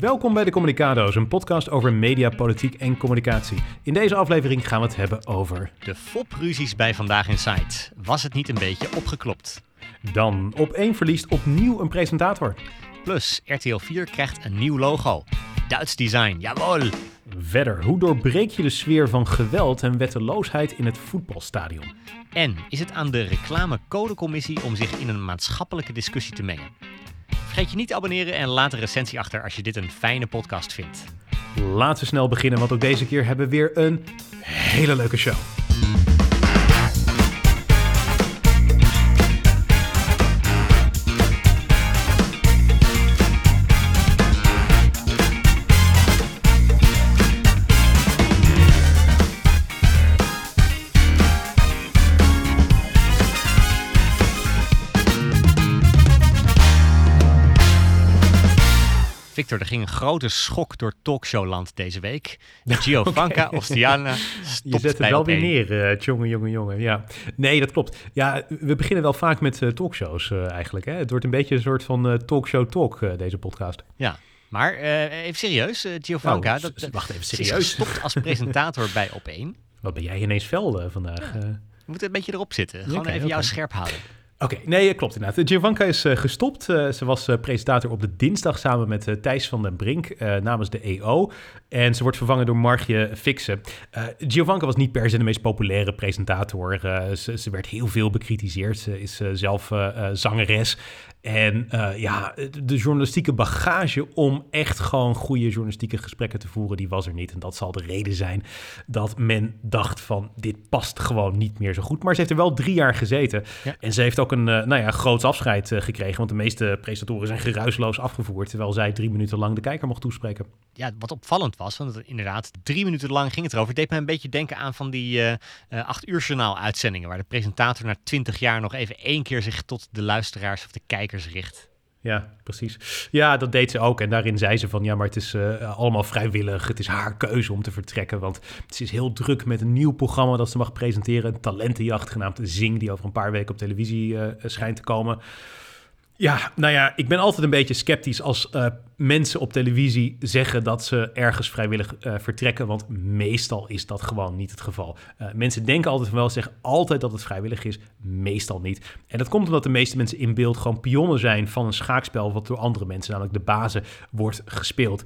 Welkom bij de Communicado's, een podcast over media, politiek en communicatie. In deze aflevering gaan we het hebben over... De fopruzies bij Vandaag in Site. Was het niet een beetje opgeklopt? Dan op één verliest opnieuw een presentator. Plus, RTL 4 krijgt een nieuw logo. Duits design, jawel! Verder, hoe doorbreek je de sfeer van geweld en wetteloosheid in het voetbalstadion? En is het aan de reclamecodecommissie om zich in een maatschappelijke discussie te mengen? Vergeet je niet te abonneren en laat een recensie achter als je dit een fijne podcast vindt. Laten we snel beginnen, want ook deze keer hebben we weer een hele leuke show. Victor, er ging een grote schok door talkshowland deze week. Giovanka okay. Ostiana Je zet het wel weer neer, uh, jongen, jongen, jongen. Ja. Nee, dat klopt. Ja, we beginnen wel vaak met uh, talkshows uh, eigenlijk. Hè? Het wordt een beetje een soort van talkshow talk, deze podcast. Ja, maar even serieus, Giovanka. Oh, dat, wacht even, serieus. stopt als presentator bij Op1. Wat ben jij ineens fel vandaag? Ja. We moeten een beetje erop zitten. Gewoon okay, even okay. jou scherp houden. Oké, nee, klopt inderdaad. Giovanka is uh, gestopt. Uh, ze was uh, presentator op de dinsdag samen met Thijs van den Brink namens de EO. En ze wordt vervangen door Margje Fixen. Giovanka was niet per se de meest populaire presentator. Ze, ze, werd heel veel bekritiseerd. Ze is zelf zangeres. En ja, de journalistieke bagage om echt gewoon goede journalistieke gesprekken te voeren, die was er niet. En dat zal de reden zijn dat men dacht van dit past gewoon niet meer zo goed. Maar ze heeft er wel drie jaar gezeten. Ja. En ze heeft ook een uh, nou ja, groot afscheid uh, gekregen. Want de meeste presentatoren zijn geruisloos afgevoerd. Terwijl zij drie minuten lang de kijker mocht toespreken. Ja, wat opvallend was, want inderdaad drie minuten lang ging het erover. Het deed me een beetje denken aan van die acht uur journaal uitzendingen. Waar de presentator na twintig jaar nog even één keer zich tot de luisteraars of de kijkers richt. Ja, precies. Ja, dat deed ze ook. En daarin zei ze van ja, maar het is uh, allemaal vrijwillig. Het is haar keuze om te vertrekken. Want het is heel druk met een nieuw programma dat ze mag presenteren. Een talentenjacht genaamd Zing, die over een paar weken op televisie uh, schijnt te komen. Ja, nou ja, ik ben altijd een beetje sceptisch als uh, mensen op televisie zeggen dat ze ergens vrijwillig uh, vertrekken, want meestal is dat gewoon niet het geval. Uh, mensen denken altijd wel, zeggen altijd dat het vrijwillig is, meestal niet. En dat komt omdat de meeste mensen in beeld gewoon pionnen zijn van een schaakspel wat door andere mensen, namelijk de bazen, wordt gespeeld.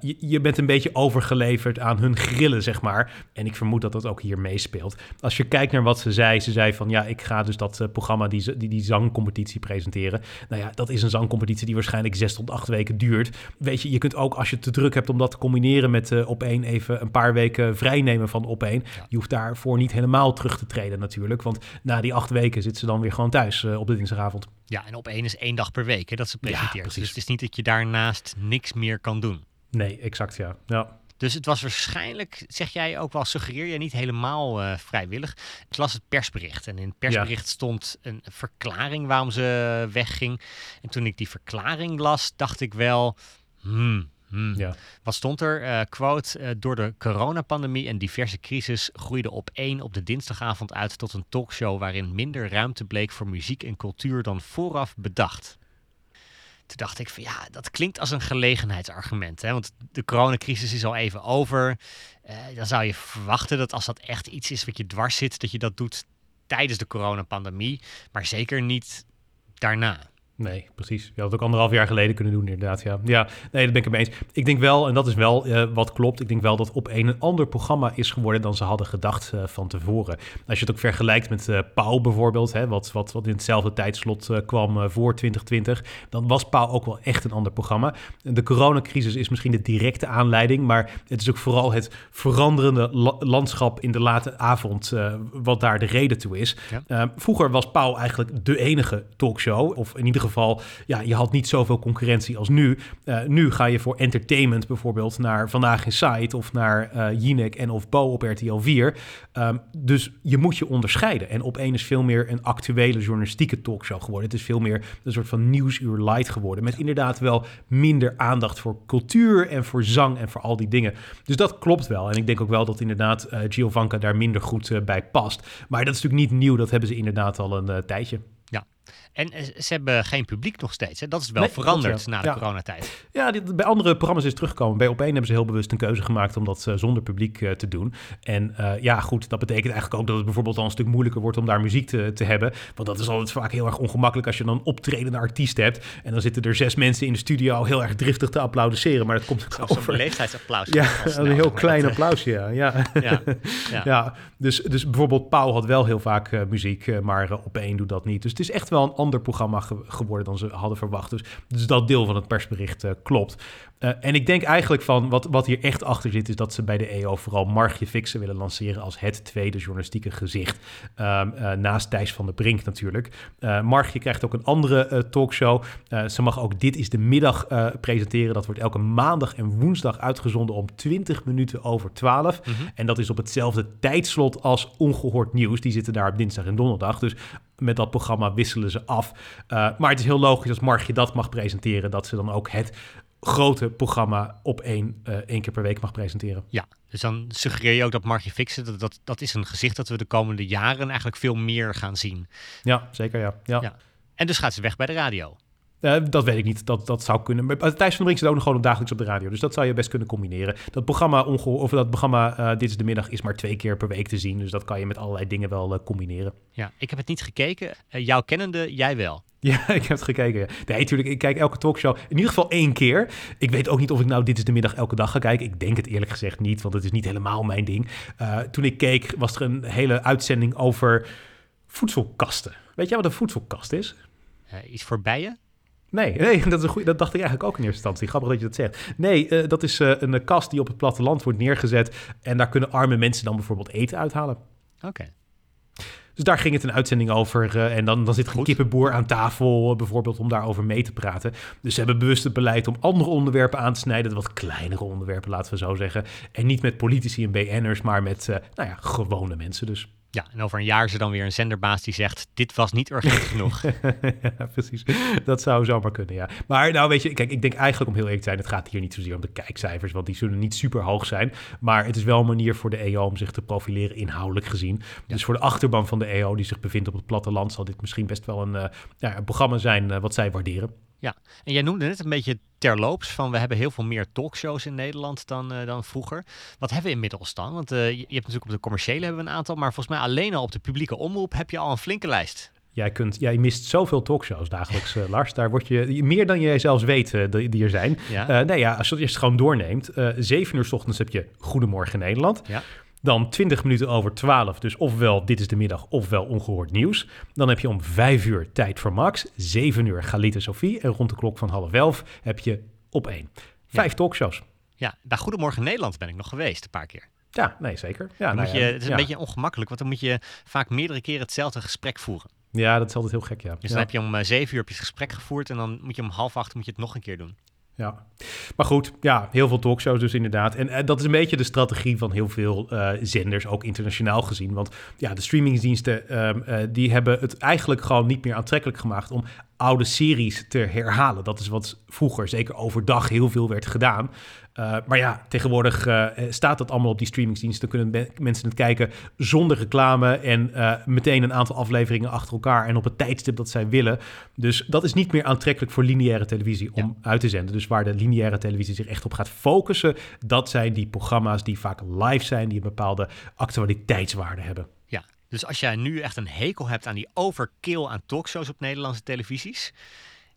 Je, je, bent een beetje overgeleverd aan hun grillen, zeg maar. En ik vermoed dat dat ook hier meespeelt. Als je kijkt naar wat ze zei, ze zei van ja, ik ga dus dat programma, die, die, die zangcompetitie presenteren. Nou ja, dat is een zangcompetitie die waarschijnlijk zes tot acht weken duurt. Weet je, je kunt ook als je te druk hebt om dat te combineren met uh, op één even een paar weken vrijnemen van op één. Ja. Je hoeft daarvoor niet helemaal terug te treden natuurlijk. Want na die acht weken zit ze dan weer gewoon thuis uh, op de dinsdagavond. Ja, en op één is één dag per week hè, dat ze presenteert. Ja, dus het is niet dat je daarnaast niks meer kan doen. Nee, exact ja. ja. Dus het was waarschijnlijk, zeg jij ook wel, suggereer je niet helemaal uh, vrijwillig. Ik las het persbericht en in het persbericht ja. stond een verklaring waarom ze wegging. En toen ik die verklaring las, dacht ik wel, hmm, Hmm. Ja. Wat stond er? Uh, quote, uh, door de coronapandemie en diverse crisis groeide op één op de dinsdagavond uit tot een talkshow waarin minder ruimte bleek voor muziek en cultuur dan vooraf bedacht. Toen dacht ik van ja, dat klinkt als een gelegenheidsargument. Hè? Want de coronacrisis is al even over. Uh, dan zou je verwachten dat als dat echt iets is wat je dwars zit, dat je dat doet tijdens de coronapandemie. Maar zeker niet daarna. Nee, precies. Je had het ook anderhalf jaar geleden kunnen doen, inderdaad. Ja, ja nee, dat ben ik het mee eens. Ik denk wel, en dat is wel uh, wat klopt, ik denk wel dat op een een ander programma is geworden dan ze hadden gedacht uh, van tevoren. Als je het ook vergelijkt met uh, Pauw bijvoorbeeld, hè, wat, wat, wat in hetzelfde tijdslot kwam voor 2020, dan was Pauw ook wel echt een ander programma. De coronacrisis is misschien de directe aanleiding, maar het is ook vooral het veranderende la landschap in de late avond wat daar de reden toe is. Ja. vroeger was Pauw eigenlijk de enige talkshow, of in ieder geval geval, ja, je had niet zoveel concurrentie als nu. Uh, nu ga je voor entertainment bijvoorbeeld naar Vandaag in Site of naar uh, Jinek en of Bo op RTL 4. Um, dus je moet je onderscheiden. En op één is veel meer een actuele journalistieke talkshow geworden. Het is veel meer een soort van nieuwsuur light geworden. Met inderdaad wel minder aandacht voor cultuur en voor zang en voor al die dingen. Dus dat klopt wel. En ik denk ook wel dat inderdaad uh, Giovanka daar minder goed bij past. Maar dat is natuurlijk niet nieuw. Dat hebben ze inderdaad al een tijdje. En eh, ze hebben geen publiek nog steeds. Hè? Dat is wel Nee, veranderd ja. na de Ja. coronatijd. Ja, dit, bij andere programma's is het teruggekomen. Bij Op1 hebben ze heel bewust een keuze gemaakt om dat eh, zonder publiek eh, te doen. En ja, goed, dat betekent eigenlijk ook dat het bijvoorbeeld al een stuk moeilijker wordt om daar muziek te, te hebben. Want dat is altijd vaak heel erg ongemakkelijk als je dan een optredende artiest hebt. En dan zitten er zes mensen in de studio heel erg driftig te applaudisseren. Maar dat komt ook Zo'n over. leeftijdsapplaus. Ja, snel, een heel klein Dat, applausje, ja. ja. Ja, ja. Dus, dus bijvoorbeeld Pauw had wel heel vaak muziek, maar op één doet dat niet. Dus het is echt wel een ander programma ge- geworden dan ze hadden verwacht. Dus, dus dat deel van het persbericht eh, klopt. Eh, en ik denk eigenlijk van wat, wat hier echt achter zit, is dat ze bij de EO vooral Margje Fixen willen lanceren als het tweede journalistieke gezicht. Ehm, eh, naast Thijs van der Brink natuurlijk. Eh Margje krijgt ook een andere talkshow. Ze mag ook Dit is de Middag presenteren. Dat wordt elke maandag en woensdag uitgezonden om 20 minuten over 12. Mhm. En dat is op hetzelfde tijdslot als Ongehoord Nieuws. Die zitten daar op dinsdag en donderdag. Dus met dat programma wisselen ze af. Maar het is heel logisch als Margje dat mag presenteren... dat ze dan ook het grote programma op één, eh, één keer per week mag presenteren. Ja, dus dan suggereer je ook dat Margje Fixen, dat, dat, dat is een gezicht dat we de komende jaren eigenlijk veel meer gaan zien. Ja, zeker ja. ja. Ja. En dus gaat ze weg bij de radio. Eh, dat weet ik niet, dat, dat zou kunnen. Maar Thijs van der Brink zit ook nog gewoon dagelijks op de radio. Dus dat zou je best kunnen combineren. Dat programma, ongeho- of dat programma eh, Dit is de Middag is maar twee keer per week te zien. Dus dat kan je met allerlei dingen wel eh, combineren. Ja, ik heb het niet gekeken. Eh, jouw kennende, jij wel. Ja, ik heb het gekeken. Nee, natuurlijk. Ik kijk elke talkshow in ieder geval één keer. Ik weet ook niet of ik nou Dit is de Middag elke dag ga kijken. Ik denk het eerlijk gezegd niet, want het is niet helemaal mijn ding. Eh, toen ik keek, was er een hele uitzending over voedselkasten. Weet jij wat een voedselkast is? Eh, iets voor bijen? Nee, nee dat, is een goeie, dat dacht ik eigenlijk ook in eerste instantie. Grappig dat je dat zegt. Nee, eh, dat is een kast die op het platteland wordt neergezet. En daar kunnen arme mensen dan bijvoorbeeld eten uithalen. Oké. Dus daar ging het een uitzending over. eh, en dan, dan zit er een Goed. kippenboer aan tafel, eh, bijvoorbeeld, om daarover mee te praten. Dus ze hebben bewust het beleid om andere onderwerpen aan te snijden. Wat kleinere onderwerpen, laten we zo zeggen. En niet met politici en BN'ers, maar met eh, nou ja, gewone mensen dus. Ja, en over een jaar is er dan weer een zenderbaas die zegt, dit was niet urgent genoeg. ja, precies. Dat zou zomaar kunnen, ja. Maar nou, weet je, kijk, ik denk eigenlijk om heel eerlijk te zijn, het gaat hier niet zozeer om de kijkcijfers, want die zullen niet super hoog zijn. Maar het is wel een manier voor de EO om zich te profileren inhoudelijk gezien. Dus voor de achterban van de EO, die zich bevindt op het platteland, zal dit misschien best wel een, eh, ja, een programma zijn eh, wat zij waarderen. Ja, en jij noemde net een beetje terloops van we hebben heel veel meer talkshows in Nederland dan, eh, dan vroeger. Wat hebben we inmiddels dan? Want eh, je, hebt natuurlijk op de commerciële hebben we een aantal, maar volgens mij alleen al op de publieke omroep heb je al een flinke lijst. Jij, kunt, jij mist zoveel talkshows dagelijks, eh, Lars. Daar word je meer dan jij zelfs weet die, die er zijn. Ja, nee, ja, als je het gewoon doorneemt. 7 uur 's ochtends heb je Goedemorgen Nederland. ja. Dan 20 minuten over 12, dus ofwel Dit is de Middag, ofwel Ongehoord Nieuws. Dan heb je om 5 uur Tijd voor Max, 7 uur Galit en Sophie en rond de klok van half 11 heb je op 1. Vijf talkshows. ja, bij Goedemorgen Nederland ben ik nog geweest een paar keer. Ja, nee, zeker. Ja, Dan nou moet je, ja, het is een ja. beetje ongemakkelijk, want dan moet je vaak meerdere keren hetzelfde gesprek voeren. ja, dat is altijd heel gek, ja. Dus dan heb je om eh, zeven uur heb je gesprek gevoerd en dan moet je om half acht moet je het nog een keer doen. Ja, maar goed, ja, heel veel talkshows dus inderdaad. En eh, dat is een beetje de strategie van heel veel eh, zenders, ook internationaal gezien. Want ja, de streamingsdiensten, ehm, eh, die hebben het eigenlijk gewoon niet meer aantrekkelijk gemaakt om oude series te herhalen. Dat is wat vroeger, zeker overdag, heel veel werd gedaan. Eh, maar ja, tegenwoordig eh, staat dat allemaal op die streamingsdiensten. Dan kunnen me- mensen het kijken zonder reclame en eh, meteen een aantal afleveringen achter elkaar en op het tijdstip dat zij willen. Dus dat is niet meer aantrekkelijk voor lineaire televisie om uit te zenden. Dus waar de lineaire televisie zich echt op gaat focussen, dat zijn die programma's die vaak live zijn, die een bepaalde actualiteitswaarde hebben. Ja, dus als jij nu echt een hekel hebt aan die overkill aan talkshows op Nederlandse televisies,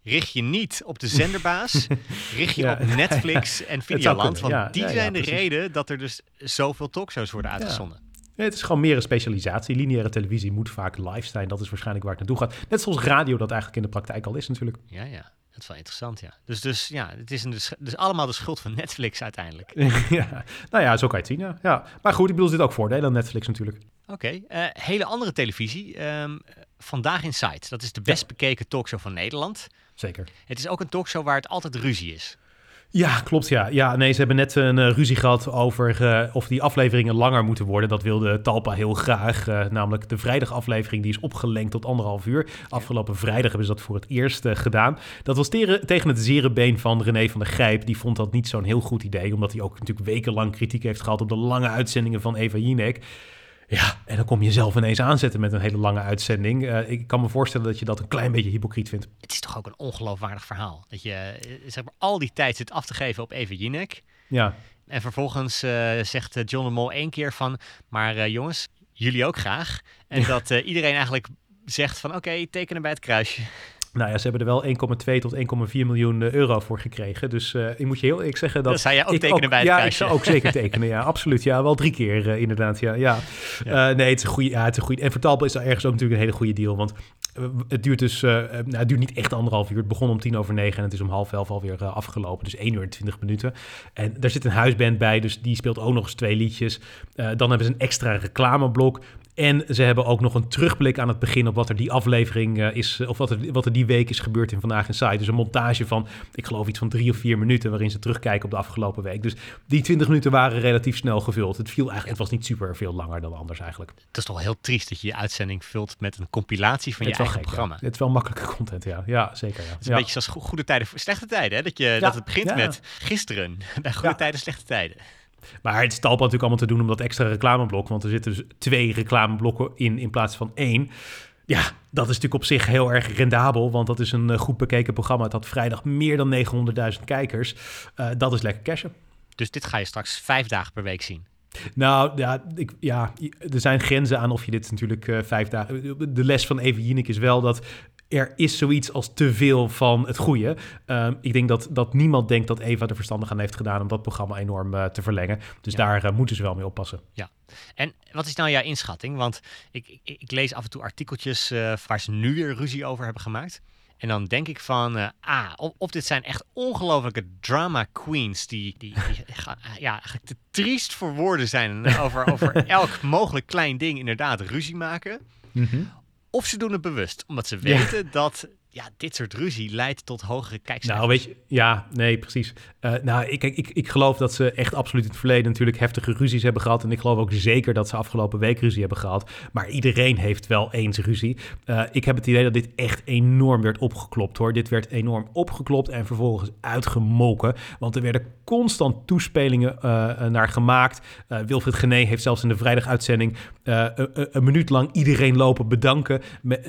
richt je niet op de zenderbaas, richt je Ja. op Netflix en Videoland, want ja. die zijn de reden dat er dus zoveel talkshows worden uitgezonden. Het is gewoon meer een specialisatie. Lineaire televisie moet vaak live zijn. Dat is waarschijnlijk waar het naartoe gaat. Net zoals radio dat eigenlijk in de praktijk al is natuurlijk. Ja, ja. Dat is wel interessant, ja. Dus, dus ja, het is een, dus, allemaal de schuld van Netflix uiteindelijk. ja, nou ja, zo kan je het zien. Ja. ja. Maar goed, ik bedoel, er zit ook voordelen aan Netflix natuurlijk. Oké, eh, hele andere televisie. ehm, Vandaag in Sight. Dat is de best bekeken talkshow van Nederland. Zeker. Het is ook een talkshow waar het altijd ruzie is. Ja, klopt. Ja. ja, nee, ze hebben net een eh, ruzie gehad over eh, of die afleveringen langer moeten worden. Dat wilde Talpa heel graag. eh, namelijk de vrijdagaflevering, die is opgelengd tot anderhalf uur. Afgelopen vrijdag hebben ze dat voor het eerst gedaan. Dat was tegen, tegen het zere been van René van der Grijp. Die vond dat niet zo'n heel goed idee, omdat hij ook natuurlijk wekenlang kritiek heeft gehad op de lange uitzendingen van Eva Jinek. Ja, en dan kom je zelf ineens aanzetten met een hele lange uitzending. Uh, ik kan me voorstellen dat je dat een klein beetje hypocriet vindt. Het is toch ook een ongeloofwaardig verhaal. Dat je eh, zeg maar, al die tijd zit af te geven op Eva Jinek. Ja. En vervolgens uh, zegt John de Mol één keer van... maar jongens, jullie ook graag. En dat iedereen eigenlijk zegt van oké, tekenen bij het kruisje. Nou ja, ze hebben er wel 1,2 tot 1,4 miljoen eh, euro voor gekregen. Dus uh, ik moet je heel eerlijk zeggen dat... Dat zou jij ook tekenen bij het Ja, ik zou ook zeker tekenen. Ja, absoluut. Ja, wel drie keer uh, inderdaad. Ja, ja. ja. nee, het is een goede... Ja, het is een goede... En vertaalbaar is daar ergens ook natuurlijk een hele goede deal. Want het duurt dus... nou, het duurt niet echt anderhalf uur. Het begon om tien over negen en het is om half elf alweer afgelopen. Dus 1 uur en 20 minuten. En daar zit een huisband bij, dus die speelt ook nog eens twee liedjes. dan hebben ze een extra reclameblok. En ze hebben ook nog een terugblik aan het begin op wat er die aflevering uh, is, of wat er, wat er die week is gebeurd in Vandaag in Site. Dus een montage van, ik geloof iets van drie of vier minuten, waarin ze terugkijken op de afgelopen week. Dus die twintig minuten waren relatief snel gevuld. Het viel eigenlijk, het was niet super veel langer dan anders eigenlijk. Het is toch heel triest dat je je uitzending vult met een compilatie van je eigen programma. Het is wel makkelijke content, ja. Ja, zeker. Ja. Het is een beetje zoals goede tijden, slechte tijden, hè? Dat, je, dat het begint met gisteren, bij goede tijden, slechte tijden. Maar het is talpa natuurlijk allemaal te doen om dat extra reclameblok. Want er zitten dus twee reclameblokken in in plaats van één. Ja, dat is natuurlijk op zich heel erg rendabel, want dat is een eh, goed bekeken programma. Het had vrijdag meer dan 900.000 kijkers. Uh, dat is lekker cashen. Dus dit ga je straks vijf dagen per week zien? Nou ja, ik, ja, er zijn grenzen aan of je dit natuurlijk uh, vijf dagen... De les van Even Jinek is wel dat er is zoiets als te veel van het goede. Um, ik denk dat, dat niemand denkt dat Eva er verstandig aan heeft gedaan om dat programma enorm uh, te verlengen. Dus daar uh, moeten ze wel mee oppassen. Ja. En wat is nou jouw inschatting? Want ik, ik, ik lees af en toe artikeltjes uh, waar ze nu weer ruzie over hebben gemaakt. En dan denk ik van, ah, of, of, dit zijn echt ongelofelijke drama queens die, die, die ja, eigenlijk te triest voor woorden zijn over, over elk mogelijk klein ding inderdaad ruzie maken. Mm -hmm. Of ze doen het bewust, omdat ze weten dat ja, dit soort ruzie leidt tot hogere kijkcijfers. Nou, weet je, ja, nee, precies. Uh, nou, ik, ik, ik geloof dat ze echt absoluut in het verleden natuurlijk heftige ruzies hebben gehad. En ik geloof ook zeker dat ze afgelopen week ruzie hebben gehad. Maar iedereen heeft wel eens ruzie. Uh, ik heb het idee dat dit echt enorm werd opgeklopt hoor. Dit werd enorm opgeklopt en vervolgens uitgemolken. Want er werden constant toespelingen uh, naar gemaakt. Wilfried Gené heeft zelfs in de vrijdaguitzending een, een minuut lang iedereen lopen bedanken.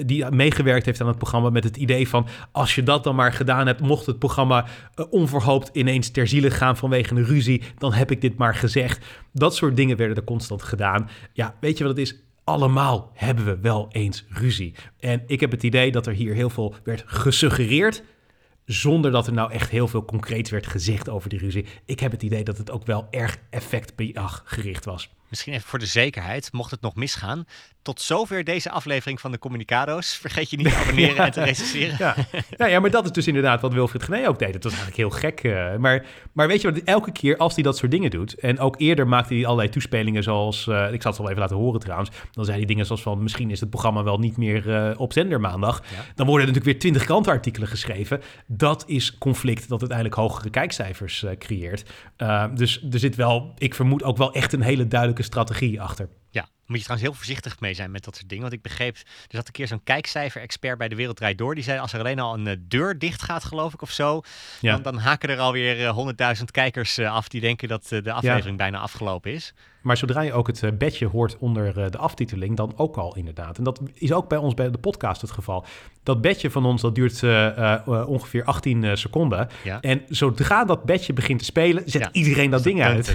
Die meegewerkt heeft aan het programma met het idee van als je dat dan maar gedaan hebt, mocht het programma uh, onverhoopt ineens ter ziele gaan vanwege een ruzie, dan heb ik dit maar gezegd. Dat soort dingen werden er constant gedaan. Ja, weet je wat het is? Allemaal hebben we wel eens ruzie. En ik heb het idee dat er hier heel veel werd gesuggereerd zonder dat er nou echt heel veel concreets werd gezegd over die ruzie. Ik heb het idee dat het ook wel erg effectbejag gericht was. Misschien even voor de zekerheid, mocht het nog misgaan. Tot zover deze aflevering van de Communicado's. Vergeet je niet te abonneren en te recenseren. Ja. ja. Ja, maar dat is dus inderdaad wat Wilfried Gené ook deed. Het was eigenlijk heel gek. Uh, maar, maar weet je wat, elke keer als hij dat soort dingen doet... en ook eerder maakte hij allerlei toespelingen zoals... Uh, ik zal het wel even laten horen trouwens. Dan zei hij dingen zoals van... misschien is het programma wel niet meer uh, op zender maandag. Ja. Dan worden er natuurlijk weer twintig krantenartikelen geschreven. Dat is conflict dat uiteindelijk hogere kijkcijfers creëert. dus er zit wel, ik vermoed ook wel echt een hele duidelijke strategie achter. Ja, moet je trouwens heel voorzichtig mee zijn met dat soort dingen. Want ik begreep, er zat een keer zo'n kijkcijfer-expert bij de Wereld Door. Die zei, als er alleen al een uh, deur dicht gaat, geloof ik, of zo... Ja. Dan, dan haken er alweer uh, honderdduizend kijkers uh, af die denken dat de aflevering ja. bijna afgelopen is. Maar zodra je ook het bedje hoort onder de aftiteling, dan ook al inderdaad. En dat is ook bij ons bij de podcast het geval. Dat bedje van ons, dat duurt ongeveer 18 seconden. Ja. En zodra dat bedje begint te spelen, zet iedereen dat ding uit.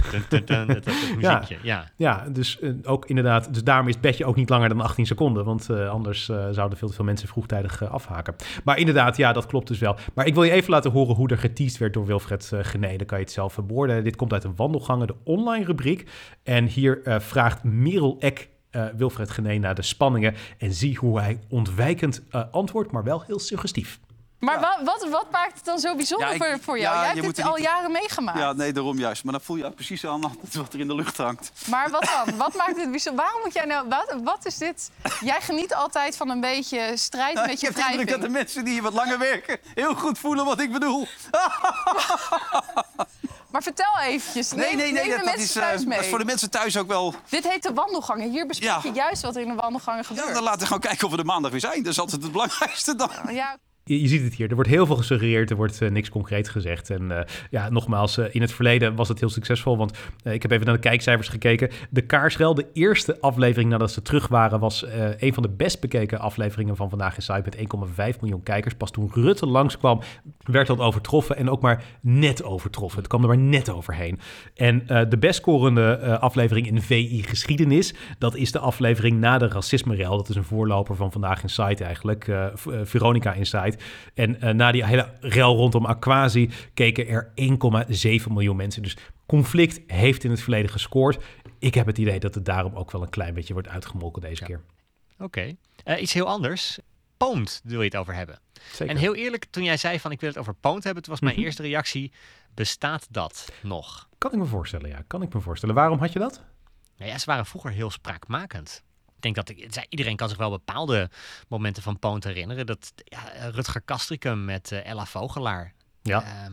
ja. Ja. ja, dus ook inderdaad, dus daarom is het bedje ook niet langer dan 18 seconden. Want anders zouden veel te veel mensen vroegtijdig afhaken. Maar inderdaad, ja, dat klopt dus wel. Maar ik wil je even laten horen hoe er geteased werd door Wilfred Gené. Dan kan je het zelf verwoorden. Dit komt uit een wandelgangen, de online rubriek. En hier vraagt Merel Eck Wilfred Gené naar de spanningen. En zie hoe hij ontwijkend antwoordt, maar wel heel suggestief. Maar wat, wat, wat, maakt het dan zo bijzonder voor, voor jou? Ja, Jij hebt dit al jaren meegemaakt. Ja, nee, daarom juist. Maar dan voel je precies aan wat er in de lucht hangt. Maar wat dan? wat maakt het bijzonder? Waarom moet jij nou... Wat, wat is dit? Jij geniet altijd van een beetje strijd met je wrijving. Ik heb dat de mensen die hier wat langer werken... heel goed voelen wat ik bedoel. Maar vertel eventjes. Nee, nee, nee, dat, is, uh, dat, is, voor de mensen thuis ook wel... Dit heet de wandelgangen. Hier bespreek je juist wat er in de wandelgangen gebeurt. Ja, dan laten we gewoon kijken of we de maandag weer zijn. Dat is altijd het belangrijkste dan. Ja. Je, ziet het hier. Er wordt heel veel gesuggereerd, er wordt eh, niks concreet gezegd. En eh, ja, nogmaals, eh, in het verleden was het heel succesvol. Want ik heb even naar de kijkcijfers gekeken. De Kaarsrel, de eerste aflevering nadat ze terug waren, was een van de best bekeken afleveringen van Vandaag in Site met 1,5 miljoen kijkers. Pas toen Rutte langskwam, werd dat overtroffen en ook maar net overtroffen. Het kwam er maar net overheen. En de best scorende aflevering in de VI-geschiedenis, dat is de aflevering na de racisme-rel. Dat is een voorloper van Vandaag in Site eigenlijk, eh, V- eh, En eh, na die hele rel rondom Aquasi keken er 1,7 miljoen mensen. Dus conflict heeft in het verleden gescoord. Ik heb het idee dat het daarom ook wel een klein beetje wordt uitgemolken deze Ja. keer. Oké. Eh, iets heel anders. Poont wil je het over hebben. Zeker. En heel eerlijk, toen jij zei van ik wil het over Poont hebben, toen was mijn Mhm. eerste reactie, bestaat dat nog? Kan ik me voorstellen, ja. Kan ik me voorstellen. Waarom had je dat? Nou ja, ze waren vroeger heel spraakmakend. Ik denk dat ik, iedereen kan zich wel bepaalde momenten van Poont herinneren. Dat ja, Rutger Kastricum met eh, Ella Vogelaar. Ja. Ehm,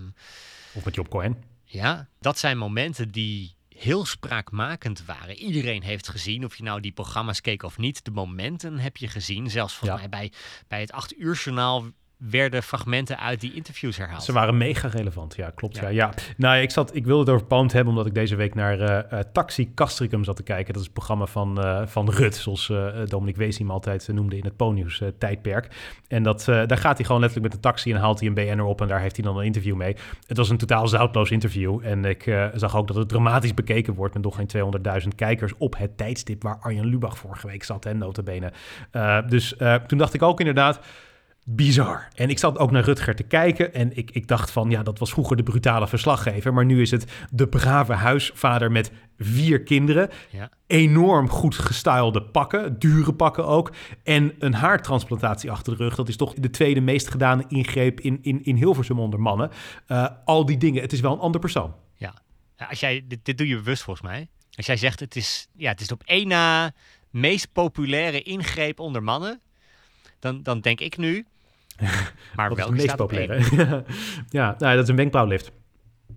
Of met Job Cohen? ja, dat zijn momenten die heel spraakmakend waren. Iedereen heeft gezien, of je nou die programma's keek of niet. De momenten heb je gezien. Zelfs volgens Ja. mij bij, bij het acht uur journaal werden fragmenten uit die interviews herhaald. Ze waren mega relevant, ja, klopt. Ja. Ja. Ja. Nou, ik, zat, ik wilde het over Poont hebben, omdat ik deze week naar eh, eh, Taxi Castricum zat te kijken. Dat is het programma van, eh, van Rut, zoals eh Dominic Wees hem altijd noemde in het Ponyus tijdperk. En dat, daar gaat hij gewoon letterlijk met een taxi en haalt hij een BN'er op en daar heeft hij dan een interview mee. Het was een totaal zoutloos interview en ik zag ook dat het dramatisch bekeken wordt met nog geen 200.000 kijkers op het tijdstip waar Arjen Lubach vorige week zat, hè, notabene. Dus toen dacht ik ook inderdaad, bizar. En ik zat ook naar Rutger te kijken en ik, ik dacht van, ja, dat was vroeger de brutale verslaggever, maar nu is het de brave huisvader met vier kinderen. Ja. Enorm goed gestylede pakken, dure pakken ook. En een haartransplantatie achter de rug. Dat is toch de tweede meest gedane ingreep in, in, in Hilversum onder mannen. Eh, al die dingen, het is wel een ander persoon. Ja, als jij, dit, dit doe je bewust volgens mij. Als jij zegt het is, ja, het is op één na meest populaire ingreep onder mannen, dan, dan denk ik nu. Maar Wat is welke meest populaire? ja, nou, dat is een wenkbrauwlift.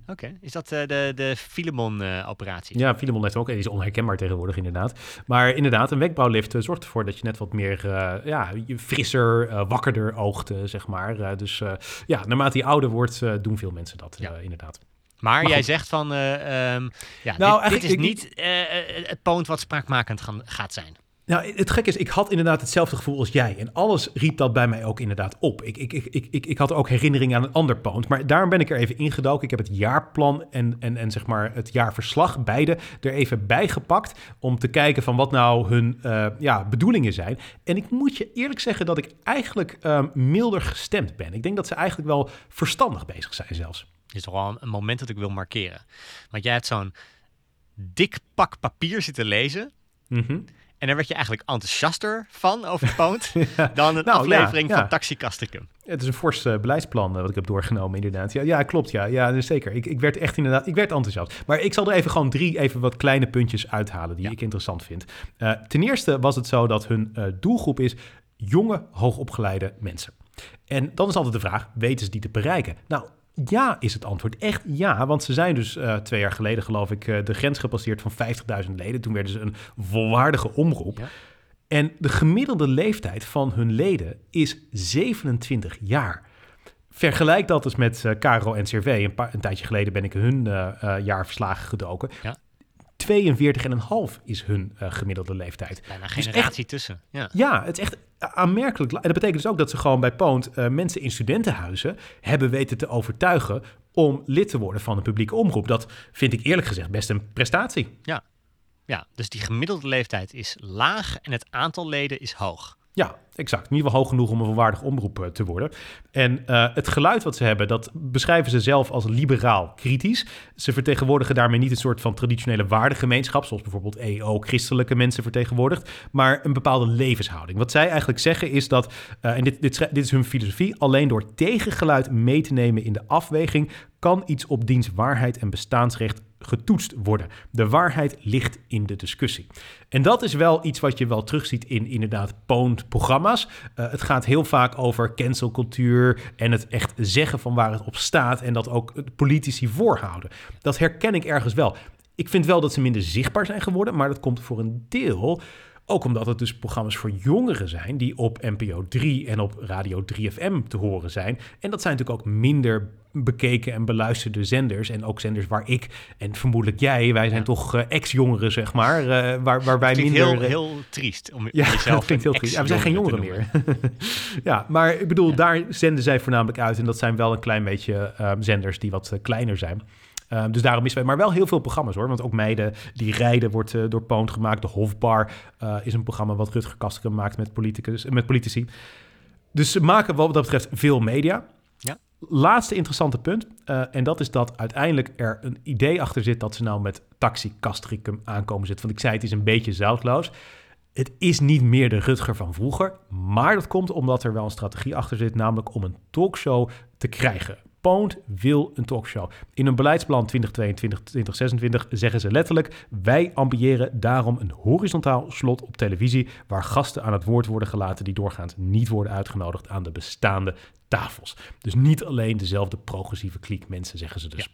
Oké, is dat eh, de, de Filemon-operatie? Ja, Filemon heeft ook. Die is onherkenbaar tegenwoordig, inderdaad. Maar inderdaad, een wenkbrauwlift eh, zorgt ervoor dat je net wat meer eh, ja, frisser, wakkerder oogt, zeg maar. Dus ja, naarmate je ouder wordt, doen veel mensen dat, Ja. inderdaad. Maar, Maar jij zegt van, eh, ehm, ja, Nou, dit, dit is niet het poont wat spraakmakend gaan, gaat zijn. Nou, het gekke is, ik had inderdaad hetzelfde gevoel als jij. En alles riep dat bij mij ook inderdaad op. Ik, ik, ik, ik, ik, had ook herinneringen aan een ander poont. Maar daarom ben ik er even ingedoken. Ik heb het jaarplan en, en, en zeg maar het jaarverslag, beide, er even bijgepakt. Om te kijken van wat nou hun eh, ja, bedoelingen zijn. En ik moet je eerlijk zeggen dat ik eigenlijk ehm, milder gestemd ben. Ik denk dat ze eigenlijk wel verstandig bezig zijn zelfs. Dit is toch wel een, moment dat ik wil markeren. Want jij hebt zo'n dik pak papier zitten lezen. Mhm. En daar werd je eigenlijk enthousiaster van over Poont dan een Nou, ja, aflevering ja. van Taxi Castricum. Het is een fors eh, beleidsplan eh, wat ik heb doorgenomen, inderdaad. Ja, ja klopt. Ja, ja dus zeker. Ik, ik werd echt inderdaad ik werd enthousiast. Maar ik zal er even gewoon drie even wat kleine puntjes uithalen die Ja. ik interessant vind. Eh, ten eerste was het zo dat hun doelgroep is jonge, hoogopgeleide mensen. En dan is altijd de vraag, weten ze die te bereiken? Nou, ja is het antwoord. Echt ja, want ze zijn dus eh, twee jaar geleden, geloof ik, eh, de grens gepasseerd van 50.000 leden. Toen werden ze een volwaardige omroep. Ja. En de gemiddelde leeftijd van hun leden is 27 jaar. Vergelijk dat eens met eh Caro en CRV. Een, paar, een tijdje geleden ben ik hun jaarverslagen gedoken. Ja. 42,5 is hun gemiddelde leeftijd. Bijna een Dus generatie tussen. Ja. Ja, het is echt aanmerkelijk. En dat betekent dus ook dat ze gewoon bij Poont eh, mensen in studentenhuizen hebben weten te overtuigen om lid te worden van een publieke omroep. Dat vind ik eerlijk gezegd best een prestatie. ja, dus die gemiddelde leeftijd is laag en het aantal leden is hoog. Ja, exact. In ieder geval hoog genoeg om een volwaardig omroep eh, te worden. En eh, het geluid wat ze hebben, dat beschrijven ze zelf als liberaal kritisch. Ze vertegenwoordigen daarmee niet een soort van traditionele waardegemeenschap, zoals bijvoorbeeld EO christelijke mensen vertegenwoordigt, maar een bepaalde levenshouding. Wat zij eigenlijk zeggen is dat, eh, en dit, dit, dit is hun filosofie, alleen door tegengeluid mee te nemen in de afweging kan iets op diens waarheid en bestaansrecht getoetst worden. De waarheid ligt in de discussie. En dat is wel iets wat je wel terugziet in inderdaad Poont-programma's. Eh, het gaat heel vaak over cancelcultuur en het echt zeggen van waar het op staat en dat ook de politici voorhouden. Dat herken ik ergens wel. Ik vind wel dat ze minder zichtbaar zijn geworden, maar dat komt voor een deel Ook omdat het dus programma's voor jongeren zijn die op NPO 3 en op Radio 3FM te horen zijn. En dat zijn natuurlijk ook minder bekeken en beluisterde zenders. En ook zenders waar ik en vermoedelijk jij, wij zijn Ja. toch eh, ex-jongeren, zeg maar. eh, waar, waar wij minder... heel, eh, heel triest om ja, jezelf klinkt heel triest. Ja, we zijn geen jongeren meer. ja, maar ik bedoel, Ja. daar zenden zij voornamelijk uit. En dat zijn wel een klein beetje ehm, zenders die wat kleiner zijn. Ehm, dus daarom is wij, maar wel heel veel programma's hoor. Want ook meiden die rijden wordt door Poont gemaakt. De Hofbar is een programma wat Rutger Kastrikum maakt met, politicus, met politici. Dus ze maken wat dat betreft veel media. Laatste interessante punt. eh, en dat is dat uiteindelijk er een idee achter zit dat ze nou met Taxi Castricum aankomen zitten. Want ik zei, het is een beetje zoutloos. Het is niet meer de Rutger van vroeger. Maar dat komt omdat er wel een strategie achter zit. Namelijk om een talkshow te krijgen. Poont wil een talkshow. In hun beleidsplan 2022-2026 zeggen ze letterlijk... wij ambiëren daarom een horizontaal slot op televisie... waar gasten aan het woord worden gelaten... die doorgaans niet worden uitgenodigd aan de bestaande tafels. Dus niet alleen dezelfde progressieve kliek mensen, zeggen ze dus.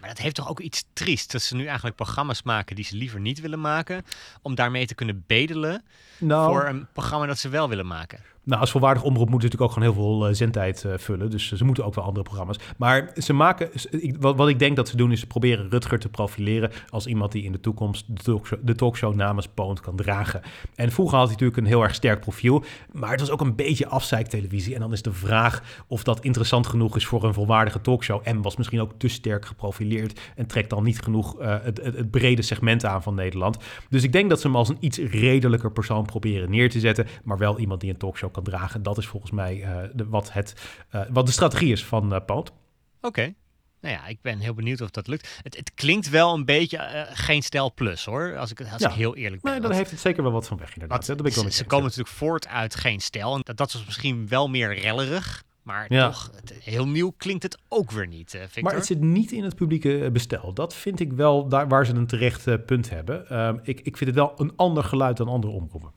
Maar dat heeft toch ook iets triest dat ze nu eigenlijk programma's maken die ze liever niet willen maken, om daarmee te kunnen bedelen Nou, voor een programma dat ze wel willen maken. Nou, als volwaardig omroep moeten ze natuurlijk ook gewoon heel veel eh, zendtijd eh, vullen. Dus ze moeten ook wel andere programma's. Maar ze maken, wat, ik denk dat ze doen, is ze proberen Rutger te profileren als iemand die in de toekomst de talkshow, de talkshow namens Poont kan dragen. En vroeger had hij natuurlijk een heel erg sterk profiel, maar het was ook een beetje afzeiktelevisie. En dan is de vraag of dat interessant genoeg is voor een volwaardige talkshow. En was misschien ook te sterk geprofileerd en trekt dan niet genoeg eh, het, het, het brede segment aan van Nederland. Dus ik denk dat ze hem als een iets redelijker persoon proberen neer te zetten, maar wel iemand die een talkshow kan dragen. Dat is volgens mij eh, de, wat, het, eh, wat de strategie is van eh Poot. Oké. Nou ja, ik ben heel benieuwd of dat lukt. Het, het klinkt wel een beetje geen stijl plus hoor, als ik, als Ja. ik heel eerlijk ben. Nee, dan heeft het zeker wel wat van weg inderdaad. want Ja, dat ze, ze komen natuurlijk voort uit geen stijl. En dat, dat is misschien wel meer rellerig. Maar Ja. toch, het, heel nieuw klinkt het ook weer niet, ja. Victor. Maar het zit niet in het publieke bestel. Dat vind ik wel daar waar ze een terecht punt hebben. Ehm, ik, ik vind het wel een ander geluid dan andere omroepen.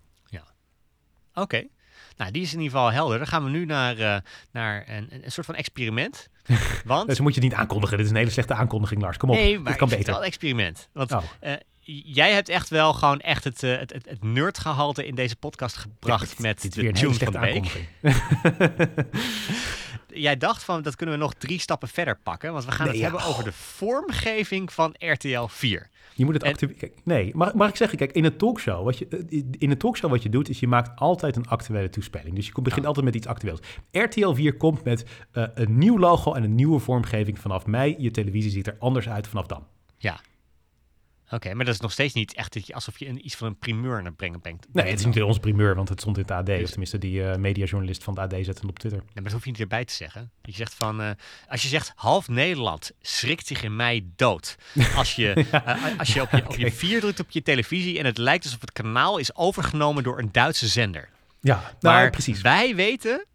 Oké. Nou, die is in ieder geval helder. Dan gaan we nu naar, eh, naar een, een soort van experiment. Want... Dus moet je niet aankondigen. Dit is een hele slechte aankondiging, Lars. Kom op, nee, dit maar kan vind het beter. wel een experiment. Want Oh. eh, jij hebt echt wel gewoon echt het, eh, het, het, het nerdgehalte in deze podcast gebracht met dit is de tune van de week. aankondiging. Jij dacht van, dat kunnen we nog drie stappen verder pakken. Want we gaan Nee, het ja. hebben over de vormgeving van RTL 4. Je moet het En- actu- kijk, Nee, mag, mag ik zeggen, kijk, in een talkshow, wat je, eh, in een talkshow wat je doet, is je maakt altijd een actuele toespeling. Dus je komt- begint altijd met iets actueels. RTL 4 komt met eh, een nieuw logo en een nieuwe vormgeving vanaf mei. Je televisie ziet er anders uit vanaf dan. Ja. Oké, maar dat is nog steeds niet echt dat je- alsof je een, iets van een primeur naar brengen brengt. Nee, het is niet onze primeur, want het stond in het AD. Dus- Of tenminste, die eh, mediajournalist van het AD zette het op Twitter. Nee, maar dat hoef je niet erbij te zeggen. Je zegt van, eh, als je zegt half Nederland schrikt zich in mei dood. Als je, eh, als je, op, je op je vier drukt op je televisie en het lijkt alsof het kanaal is overgenomen door een Duitse zender. Ja, Maar nou, precies. wij weten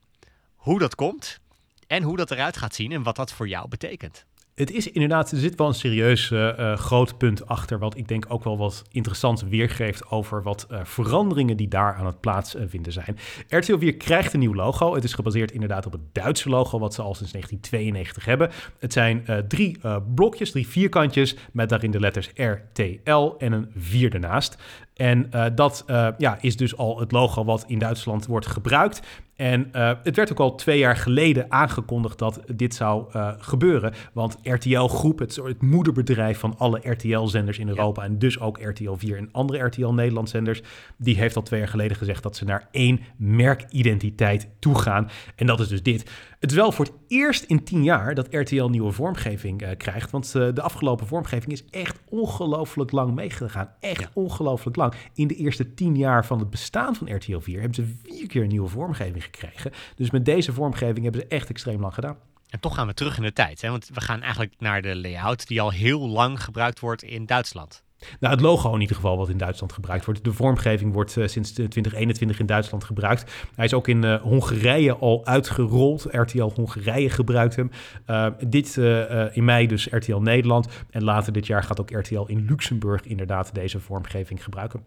hoe dat komt en hoe dat eruit gaat zien en wat dat voor jou betekent. Het is inderdaad, er zit wel een serieus eh, eh, groot punt achter, wat ik denk ook wel wat interessant weergeeft over wat eh, veranderingen die daar aan het plaatsvinden zijn. RTL 4 krijgt een nieuw logo. Het is gebaseerd inderdaad op het Duitse logo, wat ze al sinds 1992 hebben. Het zijn drie blokjes, drie vierkantjes, met daarin de letters RTL en een vier ernaast. En eh, dat eh, ja, is dus al het logo wat in Duitsland wordt gebruikt. En eh, het werd ook al twee jaar geleden aangekondigd dat dit zou gebeuren. Want RTL Groep, het, moederbedrijf van alle RTL-zenders in Europa... en dus ook RTL 4 en andere RTL Nederland-zenders... die heeft al twee jaar geleden gezegd dat ze naar één merkidentiteit toe gaan. En dat is dus dit. Het is wel voor het eerst in tien jaar dat RTL nieuwe vormgeving eh, krijgt. Want eh, de afgelopen vormgeving is echt ongelooflijk lang meegegaan. Echt Ja. ongelooflijk lang. In de eerste tien jaar van het bestaan van RTL 4 hebben ze vier keer een nieuwe vormgeving gekregen. Dus met deze vormgeving hebben ze echt extreem lang gedaan. En toch gaan we terug in de tijd, hè? want we gaan eigenlijk naar de layout die al heel lang gebruikt wordt in Duitsland. Nou, het logo in ieder geval wat in Duitsland gebruikt wordt. De vormgeving wordt eh, sinds 2021 in Duitsland gebruikt. Hij is ook in eh, Hongarije al uitgerold. RTL Hongarije gebruikt hem. Eh, dit eh, eh, in mei dus RTL Nederland. En later dit jaar gaat ook RTL in Luxemburg inderdaad deze vormgeving gebruiken.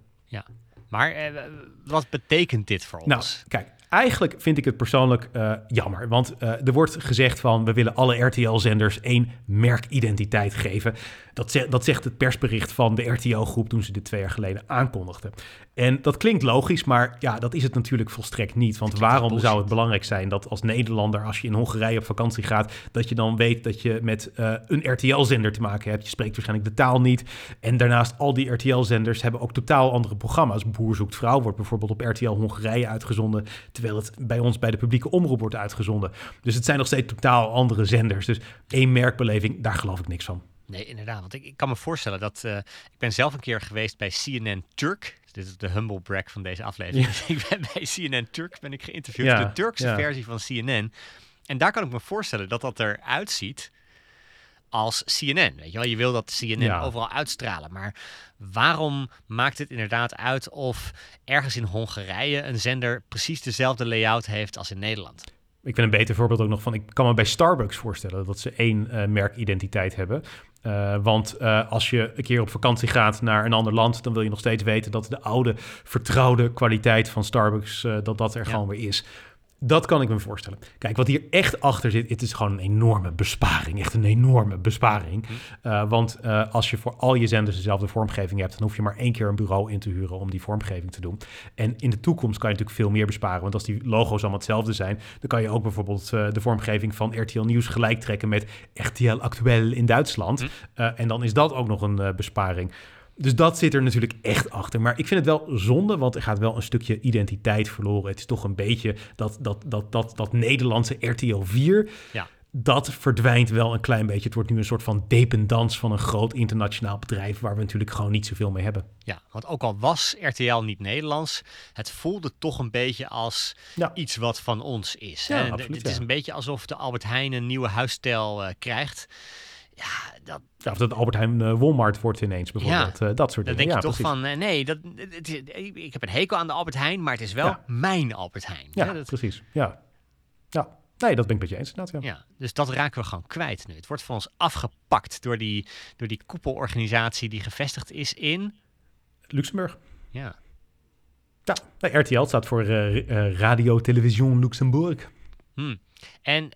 Maar eh, wat betekent dit voor ons? Nou, kijk, eigenlijk vind ik het persoonlijk uh, jammer. Want uh, er wordt gezegd van we willen alle RTL-zenders één merkidentiteit geven. Dat, dat zegt het persbericht van de RTL-groep toen ze dit twee jaar geleden aankondigden. En dat klinkt logisch, maar ja, dat is het natuurlijk volstrekt niet. Want waarom zou het belangrijk zijn dat als Nederlander, als je in Hongarije op vakantie gaat, dat je dan weet dat je met uh, een RTL-zender te maken hebt? Je spreekt waarschijnlijk de taal niet. En daarnaast, al die RTL-zenders hebben ook totaal andere programma's. Boer zoekt vrouw wordt bijvoorbeeld op RTL Hongarije uitgezonden, terwijl het bij ons bij de publieke omroep wordt uitgezonden. Dus het zijn nog steeds totaal andere zenders. Dus één merkbeleving, daar geloof ik niks van. Nee, inderdaad. Want ik, ik kan me voorstellen dat... Uh, ik ben zelf een keer geweest bij CNN Turk. Dit is de humble brag van deze aflevering. Ik ben bij CNN Turk ben ik geïnterviewd. Ja, de Turkse ja. versie van CNN. En daar kan ik me voorstellen dat dat eruit ziet als CNN. Weet je wel, je wil dat CNN overal uitstralen. Maar waarom maakt het inderdaad uit of ergens in Hongarije een zender precies dezelfde layout heeft als in Nederland? Ik vind een beter voorbeeld ook nog van, ik kan me bij Starbucks voorstellen dat ze één uh, merkidentiteit hebben. Uh, want uh, als je een keer op vakantie gaat naar een ander land, dan wil je nog steeds weten dat de oude, vertrouwde kwaliteit van Starbucks, uh, dat dat er ja. gewoon weer is. Dat kan ik me voorstellen. Kijk, wat hier echt achter zit, het is gewoon een enorme besparing. Echt een enorme besparing. Uh, want uh, als je voor al je zenders dezelfde vormgeving hebt, dan hoef je maar één keer een bureau in te huren om die vormgeving te doen. En in de toekomst kan je natuurlijk veel meer besparen. Want als die logo's allemaal hetzelfde zijn, dan kan je ook bijvoorbeeld uh, de vormgeving van RTL Nieuws gelijk trekken met RTL Actuel in Duitsland. Hm. en dan is dat ook nog een besparing. Dus dat zit er natuurlijk echt achter. Maar ik vind het wel zonde, want er gaat wel een stukje identiteit verloren. Het is toch een beetje dat, dat, dat, dat, dat Nederlandse RTL 4. Ja. Dat verdwijnt wel een klein beetje. Het wordt nu een soort van dependance van een groot internationaal bedrijf... waar we natuurlijk gewoon niet zoveel mee hebben. Ja, want ook al was RTL niet Nederlands... het voelde toch een beetje als ja. iets wat van ons is. Ja, hè? absoluut, het is een beetje alsof de Albert Heijn een nieuwe huisstijl uh, krijgt... Ja, dat, ja, of dat Albert Heijn uh, Walmart wordt ineens bijvoorbeeld. Ja, uh, dat soort dan dingen. denk je ja, toch van, uh, nee, dat, het, ik heb een hekel aan de Albert Heijn, maar het is wel mijn Albert Heijn. Ja, dat, precies. Ja. ja, nee, dat ben ik met je eens inderdaad. Ja. ja, dus dat raken we gewoon kwijt nu. Het wordt van ons afgepakt door die, door die koepelorganisatie die gevestigd is in... Luxemburg. Ja. Ja, nou, RTL staat voor Radio Television Luxemburg. Hmm. En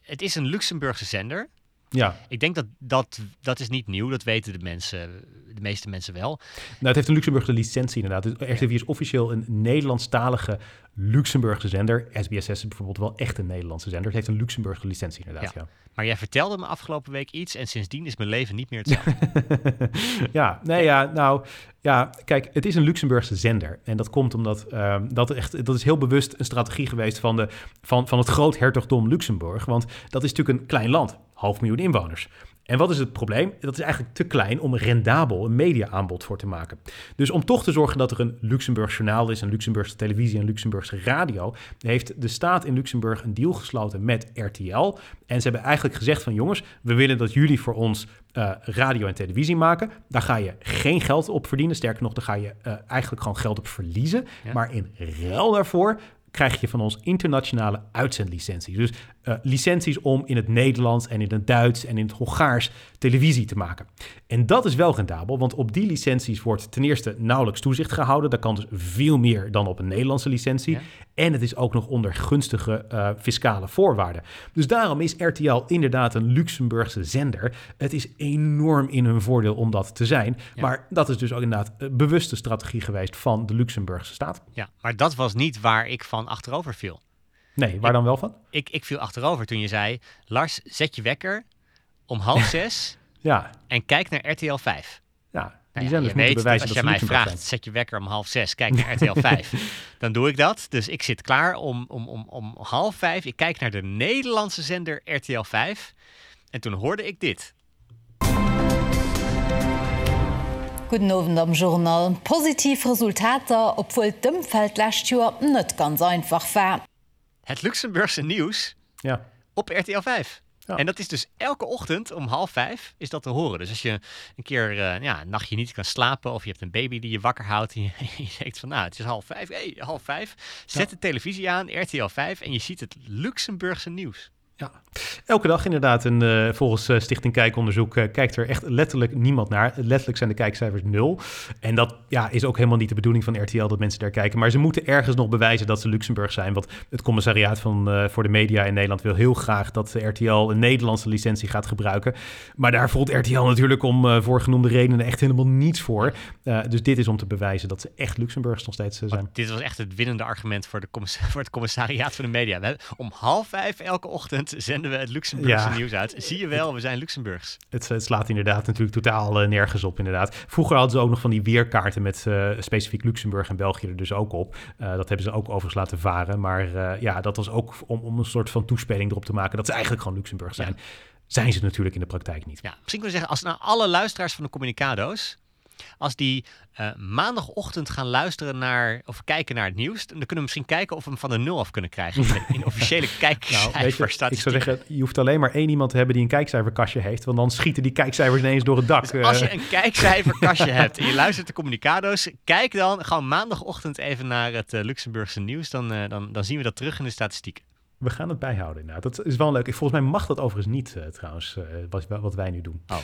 het is een Luxemburgse zender... Ja. Ik denk dat, dat dat is niet nieuw. Dat weten de mensen, de meeste mensen wel. Nou, het heeft een Luxemburgse licentie inderdaad. Dus RTV is officieel een Nederlandstalige Luxemburgse zender. SBS is bijvoorbeeld wel echt een Nederlandse zender. Het heeft een Luxemburgse licentie inderdaad, ja. ja. Maar jij vertelde me afgelopen week iets en sindsdien is mijn leven niet meer hetzelfde. ja, nee, ja, nou, ja, kijk, het is een Luxemburgse zender. En dat komt omdat uh, dat echt, dat is heel bewust een strategie geweest van, de, van, van het groothertogdom Luxemburg. Want dat is natuurlijk een klein land, half miljoen inwoners. En wat is het probleem? Dat is eigenlijk te klein om rendabel een mediaaanbod voor te maken. Dus om toch te zorgen dat er een Luxemburgs journaal is, een Luxemburgse televisie, een Luxemburgse radio, heeft de staat in Luxemburg een deal gesloten met RTL. En ze hebben eigenlijk gezegd van jongens, we willen dat jullie voor ons uh, radio en televisie maken. Daar ga je geen geld op verdienen. Sterker nog, daar ga je uh, eigenlijk gewoon geld op verliezen. Ja. Maar in ruil daarvoor krijg je van ons internationale uitzendlicenties. Dus uh, licenties om in het Nederlands en in het Duits en in het Hongaars televisie te maken. En dat is wel rendabel, want op die licenties wordt ten eerste nauwelijks toezicht gehouden. Dat kan dus veel meer dan op een Nederlandse licentie. En het is ook nog onder gunstige uh, fiscale voorwaarden. Dus daarom is RTL inderdaad een Luxemburgse zender. Het is enorm in hun voordeel om dat te zijn. Ja. Maar dat is dus ook inderdaad een bewuste strategie geweest van de Luxemburgse staat. Ja, maar dat was niet waar ik van achterover viel. Nee, waar ik, dan wel van? Ik, ik viel achterover toen je zei... Lars, zet je wekker om half zes ja. en kijk naar RTL 5. Ja, nou ja, je weet, als je mij vraagt, zijn. zet je wekker om half zes, kijk naar RTL 5. dan doe ik dat. Dus ik zit klaar om, om, om, om half vijf. Ik kijk naar de Nederlandse zender RTL 5. En toen hoorde ik dit. Guten am Journal positiv Resultater, obwohl Dëmfeld lastür net ganz einfach war. Het Luxemburgse nieuws ja. op RTL 5. Ja. En dat is dus elke ochtend om half vijf is dat te horen. Dus als je een keer uh, ja, een nachtje niet kan slapen of je hebt een baby die je wakker houdt en je, je denkt van nou het is half vijf, hey, half vijf. Zet ja. de televisie aan, RTL 5 en je ziet het Luxemburgse nieuws. Elke dag inderdaad. En uh, volgens uh, Stichting Kijkonderzoek uh, kijkt er echt letterlijk niemand naar. Letterlijk zijn de kijkcijfers nul. En dat ja, is ook helemaal niet de bedoeling van RTL dat mensen daar kijken. Maar ze moeten ergens nog bewijzen dat ze Luxemburg zijn. Want het commissariaat van, voor de media in Nederland wil heel graag dat RTL een Nederlandse licentie gaat gebruiken. Maar daar voelt RTL natuurlijk om voorgenoemde redenen echt helemaal niets voor. dus dit is om te bewijzen dat ze echt Luxemburgs nog steeds zijn. Dit was echt het winnende argument voor, de voor het commissariaat van de media. Om half vijf elke ochtend zenden we het Luxemburgse Ja. nieuws uit. Zie je wel, we zijn Luxemburgs. Het, het slaat inderdaad natuurlijk totaal eh, nergens op, inderdaad. Vroeger hadden ze ook nog van die weerkaarten met eh, specifiek Luxemburg en België er dus ook op. Eh, dat hebben ze ook overigens laten varen. Maar ja, dat was ook om, om een soort van toespeling erop te maken dat ze eigenlijk gewoon Luxemburg zijn. Zijn ze natuurlijk in de praktijk niet. Ja, misschien kunnen we zeggen, als nou alle luisteraars van de Communicado's, als die eh, maandagochtend gaan luisteren naar of kijken naar het nieuws, dan kunnen we misschien kijken of we hem van de nul af kunnen krijgen in, de, officiële Nou, weet je, ik zou zeggen, je hoeft alleen maar één iemand te hebben die een kijkcijferkastje heeft, want dan schieten die kijkcijfers ineens door het dak. Dus als je Eh, een kijkcijferkastje hebt en je luistert de Communicado's, kijk dan gewoon maandagochtend even naar het eh, Luxemburgse nieuws. Dan, dan, dan zien we dat terug in de statistieken. we gaan het bijhouden inderdaad. Dat is wel leuk. Volgens mij mag dat overigens niet trouwens, wat, wat wij nu doen. Oh.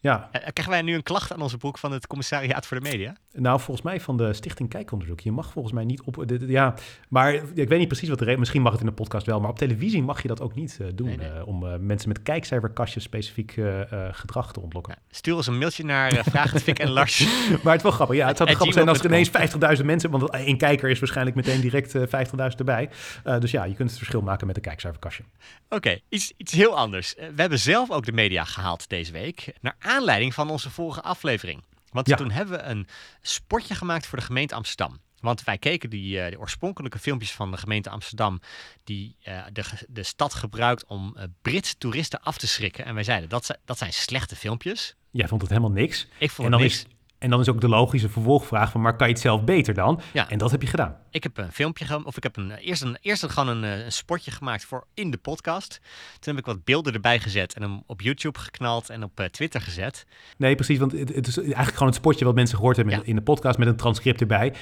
Ja, Eh, krijgen wij nu een klacht aan onze broek van het commissariaat voor de media? Nou, volgens mij van de Stichting Kijkonderzoek. Je mag volgens mij niet op. Ja, maar ik weet niet precies wat de reden. Misschien mag het in de podcast wel, maar op televisie mag je dat ook niet eh, doen. Nee, nee. eh, om eh, mensen met kijkcijferkastjes specifiek eh, eh, gedrag te ontlokken. Nou, stuur ons een mailtje naar Vraag het Fik en Lars. Maar het is wel grappig. Ja, het zou grappig zijn als er ineens gmail.com. 50.000 mensen. Want één kijker is waarschijnlijk meteen direct eh 50.000 erbij. Eh, dus ja, je kunt het verschil maken met een kijkcijferkastje. Oké, iets, iets heel anders. Eh, we hebben zelf ook de media gehaald deze week. Naar aanleiding van onze vorige aflevering. Want Ja. toen hebben we een spotje gemaakt voor de gemeente Amsterdam. Want wij keken die, eh, de oorspronkelijke filmpjes van de gemeente Amsterdam. die eh, de, de stad gebruikt om eh, Britse toeristen af te schrikken. En wij zeiden dat, zijn- dat zijn slechte filmpjes. Jij vond het helemaal niks. Ik vond En het dan, niks. is, en dan is ook de logische vervolgvraag van, maar kan je het zelf beter dan? Ja. En dat heb je gedaan. Ik heb een filmpje ge- of ik heb een, eerst, een, eerst gewoon een, eh, een spotje gemaakt voor in de podcast. Toen heb ik wat beelden erbij gezet en hem op YouTube geknald en op eh, Twitter gezet. Nee, precies. Want het, het is eigenlijk gewoon het spotje wat mensen gehoord hebben Ja. in de podcast met een transcript erbij.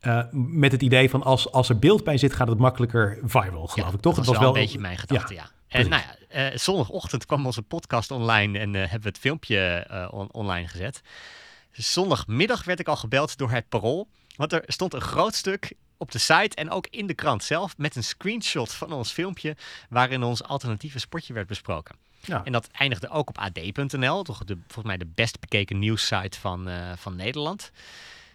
Eh, met het idee van als, als er beeld bij zit, gaat het makkelijker viral, geloof Ja, ik. Toch? Dat was wel een beetje mijn gedachte, ja. En nou ja, zondagochtend kwam onze podcast online en hebben we het filmpje on- online gezet. Zondagmiddag werd ik al gebeld door het parool. Want er stond een groot stuk op de site en ook in de krant zelf met een screenshot van ons filmpje waarin ons alternatieve spotje werd besproken. Ja. En dat eindigde ook op ad.nl, toch de, volgens mij de best bekeken nieuwssite van, eh, van Nederland.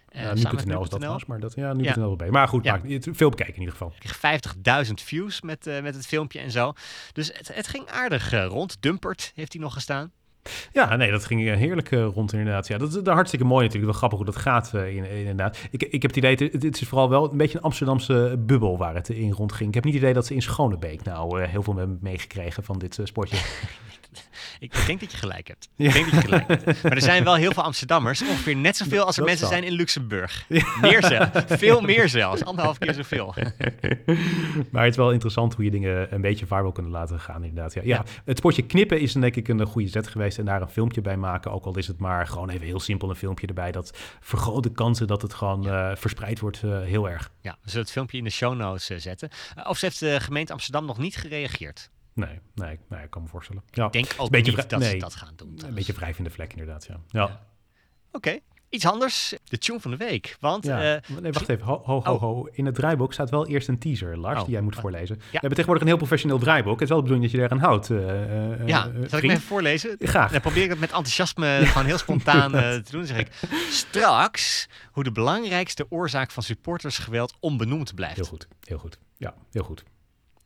Eh, Ja, nu.nl is dat trouwens, maar dat, ja, nu.nl Ja. wel bij. Maar goed, Ja. veel bekeken in ieder geval. Ik kreeg 50.000 views met, eh, met het filmpje en zo. Dus het, het ging aardig rond. Dumpert heeft hij nog gestaan. Ja, nee, dat ging eh, heerlijk eh, rond inderdaad. Ja, dat is eh, hartstikke mooi natuurlijk. Wel grappig hoe dat gaat in, inderdaad. Ik, ik heb het idee, het, het is vooral wel een beetje een Amsterdamse bubbel waar het in rondging. Ik heb niet het idee dat ze in Schonebeek nou heel veel hebben meegekregen van dit sportje. Ik, ik denk dat je gelijk hebt. Ja. Ik denk dat je gelijk hebt. Maar er zijn wel heel veel Amsterdammers. Ongeveer net zoveel als er Dat mensen zal. zijn in Luxemburg. Meer zelfs. Veel meer zelfs. Anderhalf keer zoveel. maar het is wel interessant hoe je dingen een beetje viral kunnen laten gaan inderdaad. Ja. Het sportje knippen is denk ik een goede zet geweest en daar een filmpje bij maken. Ook al is het maar gewoon even heel simpel een filmpje erbij. Dat vergroot de kansen dat het gewoon eh, verspreid wordt eh, heel erg. Ja, we zullen het filmpje in de show notes eh, zetten. Of ze heeft de gemeente Amsterdam nog niet gereageerd. Nee, nee, nee, ik kan me voorstellen. Ja, Ik denk ook beetje niet dat ze dat gaan doen. een beetje wrijf in de vlek inderdaad, ja. Ja. Ja. Oké, iets anders. De tune van de week. Want Ja. eh, nee, wacht even. Ho, ho, ho, Oh. ho. In het draaiboek staat wel eerst een teaser, Lars, Oh. die jij moet voorlezen. We hebben Ja. tegenwoordig een heel professioneel draaiboek. Het is wel de bedoeling dat je eraan houdt. eh, eh, ja, zal ik hem even voorlezen? Graag. Dan probeer ik het met enthousiasme gewoon heel spontaan te doen. Dan zeg ik straks hoe de belangrijkste oorzaak van supportersgeweld onbenoemd blijft. Heel goed, heel goed. Ja, heel goed.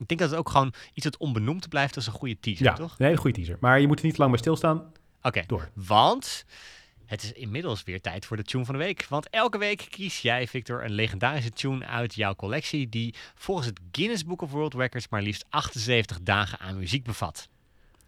Ik denk dat het ook gewoon iets dat onbenoemd blijft, is een goede teaser, Ja, toch? een hele goede teaser. Maar je moet er niet lang bij stilstaan. Oké, Door. want het is inmiddels weer tijd voor de tune van de week. Want elke week kies jij, Victor, een legendarische tune uit jouw collectie die volgens het Guinness Book of World Records maar liefst 78 dagen aan muziek bevat.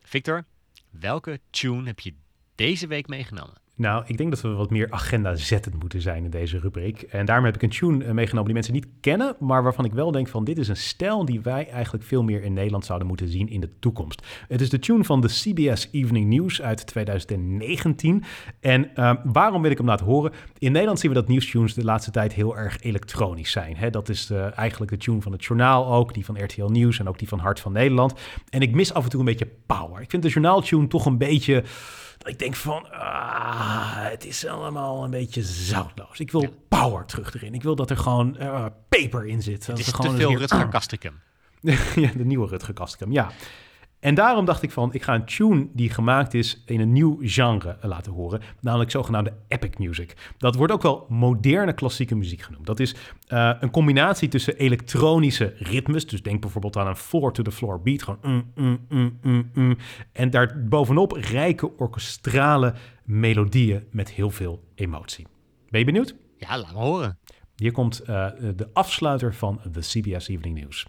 Victor, welke tune heb je deze week meegenomen? Nou, ik denk dat we wat meer agenda-zettend moeten zijn in deze rubriek. En daarom heb ik een tune eh, meegenomen die mensen niet kennen, maar waarvan ik wel denk van dit is een stijl die wij eigenlijk veel meer in Nederland zouden moeten zien in de toekomst. Het is de tune van de CBS Evening News uit 2019. En uh, waarom wil ik hem laten horen? In Nederland zien we dat nieuwstunes de laatste tijd heel erg elektronisch zijn. Hè? Dat is de, eigenlijk de tune van het journaal ook, die van RTL Nieuws en ook die van Hart van Nederland. En ik mis af en toe een beetje power. Ik vind de journaaltune toch een beetje ik denk van, ah, het is allemaal een beetje zoutloos. Ik wil ja. power terug erin. Ik wil dat er gewoon uh, peper in zit. Het is er gewoon te veel Rutger ja, de nieuwe Rutger ja. En daarom dacht ik van, ik ga een tune die gemaakt is in een nieuw genre laten horen, namelijk zogenaamde epic music. Dat wordt ook wel moderne klassieke muziek genoemd. Dat is uh, een combinatie tussen elektronische ritmes, dus denk bijvoorbeeld aan een floor-to-the-floor beat, gewoon mm, mm, mm, mm, mm, en daar bovenop rijke orkestrale melodieën met heel veel emotie. Ben je benieuwd? Ja, laat me horen. Hier komt uh, de afsluiter van de CBS Evening News.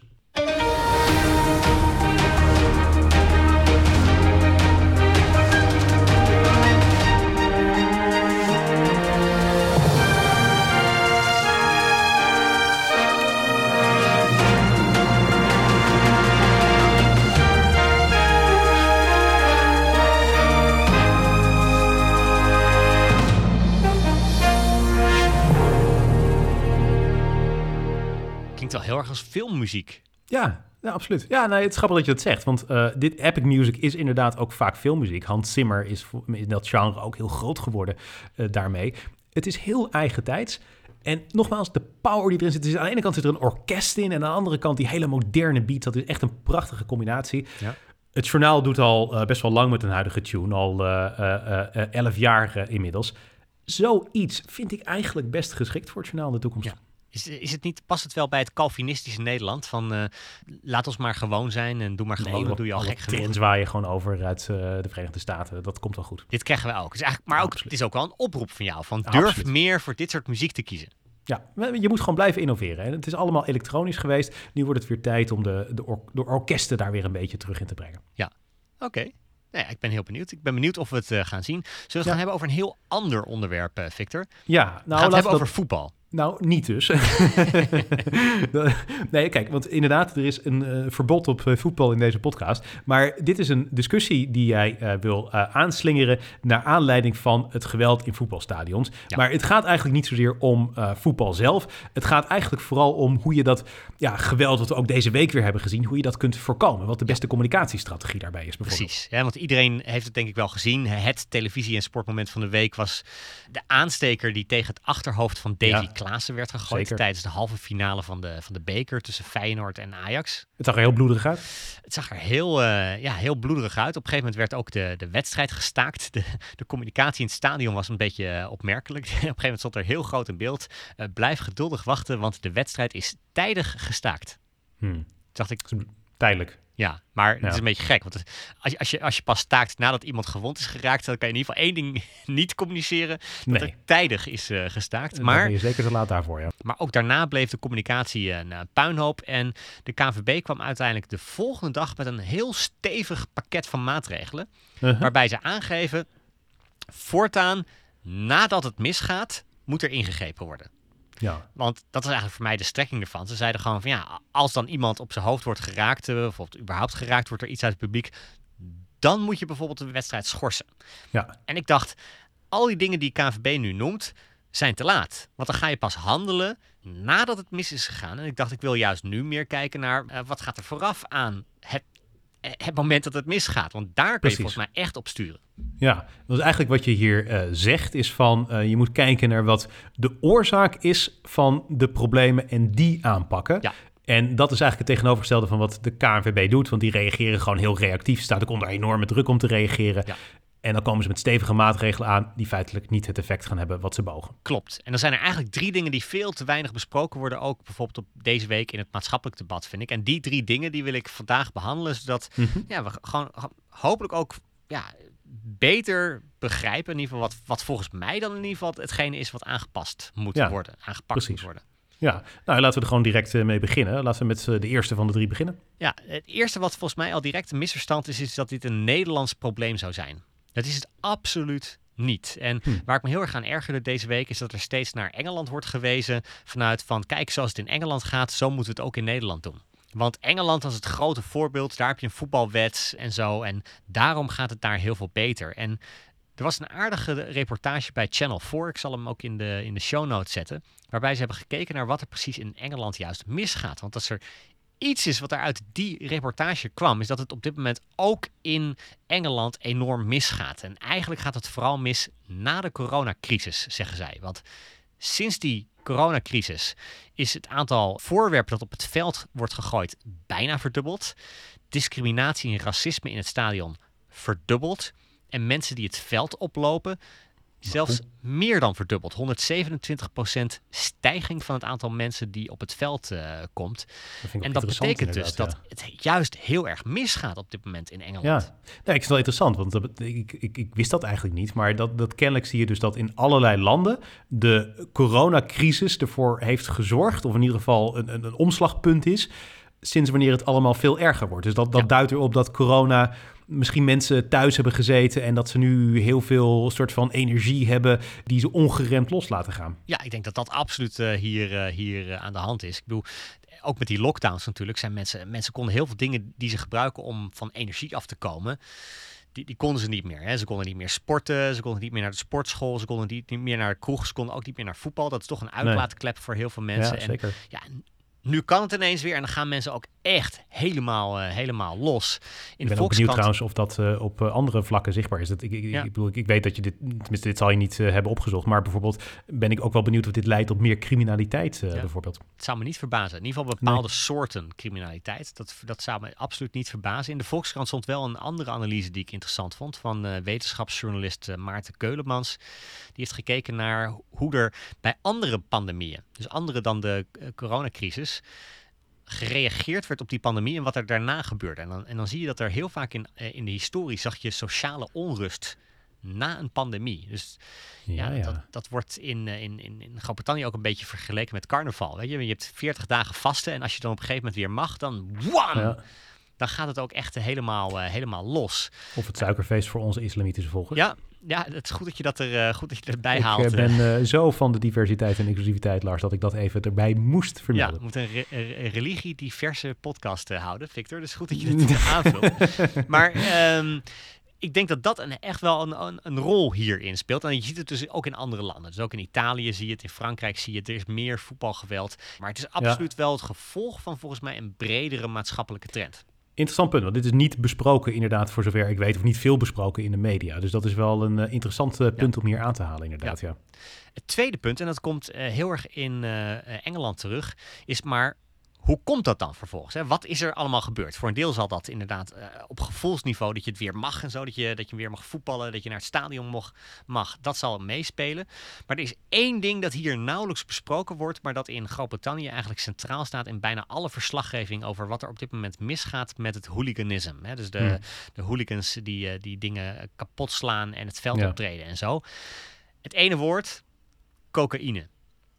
Wel heel erg als filmmuziek. Ja, ja, absoluut. Ja, nee, het is grappig dat je dat zegt. Want uh, dit epic music is inderdaad ook vaak filmmuziek. Hans Zimmer is in dat genre ook heel groot geworden uh, daarmee. Het is heel eigen tijds. En nogmaals, de power die erin zit. Dus aan de ene kant zit er een orkest in. En aan de andere kant die hele moderne beat. Dat is echt een prachtige combinatie. Ja. Het journaal doet al uh, best wel lang met een huidige tune. Al elf jaar inmiddels. Zoiets vind ik eigenlijk best geschikt voor het journaal in de toekomst. Ja. Is, is het niet, past het wel bij het Calvinistische Nederland? Van uh, laat ons maar gewoon zijn en doe maar gewoon, nee, dan doe je al gek genoeg. Trends waaien gewoon over uit uh, de Verenigde Staten. Dat komt wel goed. Dit krijgen we ook. Dus eigenlijk, maar ook, het is ook wel een oproep van jou. Van durf Absoluut. meer voor dit soort muziek te kiezen. Ja, je moet gewoon blijven innoveren. Hè. Het is allemaal elektronisch geweest. Nu wordt het weer tijd om de, de, or de orkesten daar weer een beetje terug in te brengen. Ja, oké. Okay. Nou ja, ik ben heel benieuwd. Ik ben benieuwd of we het uh, gaan zien. Zullen we het ja. gaan hebben over een heel ander onderwerp, Victor? Ja, nou, we gaan het hebben dat... over voetbal. Nou, niet dus. nee, kijk, want inderdaad, er is een uh, verbod op uh, voetbal in deze podcast. Maar dit is een discussie die jij uh, wil aanslingeren naar aanleiding van het geweld in voetbalstadions. Ja. Maar het gaat eigenlijk niet zozeer om voetbal zelf. Het gaat eigenlijk vooral om hoe je dat ja, geweld, wat we ook deze week weer hebben gezien, hoe je dat kunt voorkomen. Wat de beste communicatiestrategie daarbij is bijvoorbeeld. Precies, ja, want iedereen heeft het denk ik wel gezien. Het televisie- en sportmoment van de week was de aansteker die tegen het achterhoofd van Davy ja. Klaassen werd gegooid tijdens de halve finale van de, van de beker tussen Feyenoord en Ajax. Het zag er heel bloederig uit. Het zag er heel, ja, heel bloederig uit. Op een gegeven moment werd ook de, de wedstrijd gestaakt. De, de communicatie in het stadion was een beetje opmerkelijk. Op een gegeven moment stond er heel groot in beeld. Blijf geduldig wachten, want de wedstrijd is tijdig gestaakt. Hmm. Dacht ik, Tijdelijk. Ja, maar het is een beetje gek. Want als je, als, je, als je pas staakt nadat iemand gewond is geraakt, dan kan je in ieder geval één ding niet communiceren. Dat nee. tijdig is uh, gestaakt. Maar, ben je zeker te laat daarvoor, ja. Maar ook daarna bleef de communicatie een uh, puinhoop. En de KVB kwam uiteindelijk de volgende dag met een heel stevig pakket van maatregelen. Uh -huh. Waarbij ze aangeven, voortaan, nadat het misgaat, moet er ingegrepen worden. Ja. Want dat is eigenlijk voor mij de strekking ervan. Ze zeiden gewoon van ja, als dan iemand op zijn hoofd wordt geraakt, uh, of überhaupt geraakt wordt er iets uit het publiek, dan moet je bijvoorbeeld de wedstrijd schorsen. Ja. En ik dacht, al die dingen die KVB nu noemt, zijn te laat. Want dan ga je pas handelen nadat het mis is gegaan. En ik dacht, ik wil juist nu meer kijken naar uh, wat gaat er vooraf aan het het moment dat het misgaat. Want daar kun Precies. je volgens mij echt op sturen. Ja, dus eigenlijk wat je hier uh, zegt is van uh, je moet kijken naar wat de oorzaak is van de problemen en die aanpakken. Ja. En dat is eigenlijk het tegenovergestelde van wat de KNVB doet. Want die reageren gewoon heel reactief. Staat ook onder enorme druk om te reageren. Ja. En dan komen ze met stevige maatregelen aan die feitelijk niet het effect gaan hebben wat ze bogen. Klopt. En dan zijn er eigenlijk drie dingen die veel te weinig besproken worden, ook bijvoorbeeld op deze week in het maatschappelijk debat, vind ik. En die drie dingen die wil ik vandaag behandelen, zodat mm -hmm. ja, we gewoon hopelijk ook ja, beter begrijpen, in ieder geval wat, wat volgens mij dan in ieder geval hetgene is wat aangepast moet ja, worden, aangepakt precies. moet worden. Ja, nou laten we er gewoon direct mee beginnen. Laten we met de eerste van de drie beginnen. Ja, het eerste wat volgens mij al direct een misverstand is, is dat dit een Nederlands probleem zou zijn. Dat is het absoluut niet. En Hm. waar ik me heel erg aan ergerde deze week is dat er steeds naar Engeland wordt gewezen vanuit van kijk, zoals het in Engeland gaat, zo moeten we het ook in Nederland doen. Want Engeland was het grote voorbeeld, daar heb je een voetbalwet en zo. En daarom gaat het daar heel veel beter. En er was een aardige reportage bij Channel 4, ik zal hem ook in de, in de show notes zetten, waarbij ze hebben gekeken naar wat er precies in Engeland juist misgaat. Want als er iets is wat er uit die reportage kwam, is dat het op dit moment ook in Engeland enorm misgaat. En eigenlijk gaat het vooral mis na de coronacrisis, zeggen zij. Want sinds die coronacrisis is het aantal voorwerpen dat op het veld wordt gegooid bijna verdubbeld. Discriminatie en racisme in het stadion verdubbeld. En mensen die het veld oplopen, zelfs meer dan verdubbeld. 127% stijging van het aantal mensen die op het veld eh, komt. Dat En dat betekent dus dat het juist heel erg misgaat op dit moment in Engeland. Ja, nee, ik vind het wel interessant, want dat ik, ik, ik wist dat eigenlijk niet. Maar dat, dat kennelijk zie je dus dat in allerlei landen de coronacrisis ervoor heeft gezorgd, of in ieder geval een, een, een omslagpunt is, sinds wanneer het allemaal veel erger wordt. Dus dat, dat Ja. duidt erop dat corona misschien mensen thuis hebben gezeten en dat ze nu heel veel soort van energie hebben die ze ongeremd los laten gaan. Ja, ik denk dat dat absoluut eh, hier, eh, hier eh, aan de hand is. Ik bedoel, ook met die lockdowns natuurlijk zijn mensen, mensen konden heel veel dingen die ze gebruiken om van energie af te komen. Die, die konden ze niet meer. Hè. Ze konden niet meer sporten, ze konden niet meer naar de sportschool, ze konden niet, niet meer naar de kroeg, ze konden ook niet meer naar voetbal. Dat is toch een uitlaatklep voor heel veel mensen. ja, En zeker. ja, nu kan het ineens weer en dan gaan mensen ook echt helemaal, eh, helemaal los. In Ik de ben ook benieuwd trouwens of dat eh, op eh, andere vlakken zichtbaar is. Dat, ik, ik, Ja. ik, bedoel, ik, weet dat je dit, tenminste dit zal je niet hebben opgezocht, maar bijvoorbeeld ben ik ook wel benieuwd of dit leidt tot meer criminaliteit Ja. bijvoorbeeld. Het zou me niet verbazen. In ieder geval bepaalde soorten criminaliteit. Dat, dat zou me absoluut niet verbazen. In de Volkskrant stond wel een andere analyse die ik interessant vond. Van wetenschapsjournalist Maarten Keulemans. Die heeft gekeken naar hoe er bij andere pandemieën, dus andere dan de eh, gereageerd werd op die pandemie en wat er daarna gebeurde. En dan, en dan zie je dat er heel vaak in, eh, in de historie zag je sociale onrust na een pandemie. Dus ja, Ja, ja. Dat, dat wordt in, eh, in, in, in Groot-Brittannië ook een beetje vergeleken met carnaval. Weet je? je hebt 40 dagen vasten en als je dan op een gegeven moment weer mag, dan! Ja. Dan gaat het ook echt helemaal, eh, helemaal los. Of het suikerfeest voor onze islamitische volgers. Ja, ja, het is goed dat je dat, er, eh, goed dat je dat erbij ik haalt. eh, eh. ben eh, zo van de diversiteit en inclusiviteit, Lars, dat ik dat even erbij moest ja, vermelden. we moeten een, re- een religie-diverse podcast eh, houden, Victor. Dus goed dat je dit aanvult. maar ehm, ik denk dat dat een, echt wel een, een, een rol hierin speelt. En je ziet het dus ook in andere landen. Dus ook in Italië zie je het, in Frankrijk zie je het. Er is meer voetbalgeweld. Maar het is absoluut wel het gevolg van volgens mij een bredere maatschappelijke trend. Interessant punt, want dit is niet besproken inderdaad, voor zover ik weet, of niet veel besproken in de media. Dus dat is wel een eh, interessant eh, punt om hier aan te halen inderdaad, ja. Het tweede punt, en dat komt eh, heel erg in Engeland terug, is maar hoe komt dat dan vervolgens? Hè? Wat is er allemaal gebeurd? Voor een deel zal dat inderdaad eh, op gevoelsniveau dat je het weer mag en zo, dat je, dat je weer mag voetballen, dat je naar het stadion mag, mag. Dat zal meespelen. Maar er is één ding dat hier nauwelijks besproken wordt, maar dat in Groot-Brittannië eigenlijk centraal staat in bijna alle verslaggeving over wat er op dit moment misgaat met het hooliganisme. Hè? Dus de, Hmm. de hooligans die, eh, die dingen kapot slaan en het veld Ja. optreden en zo. Het ene woord, cocaïne.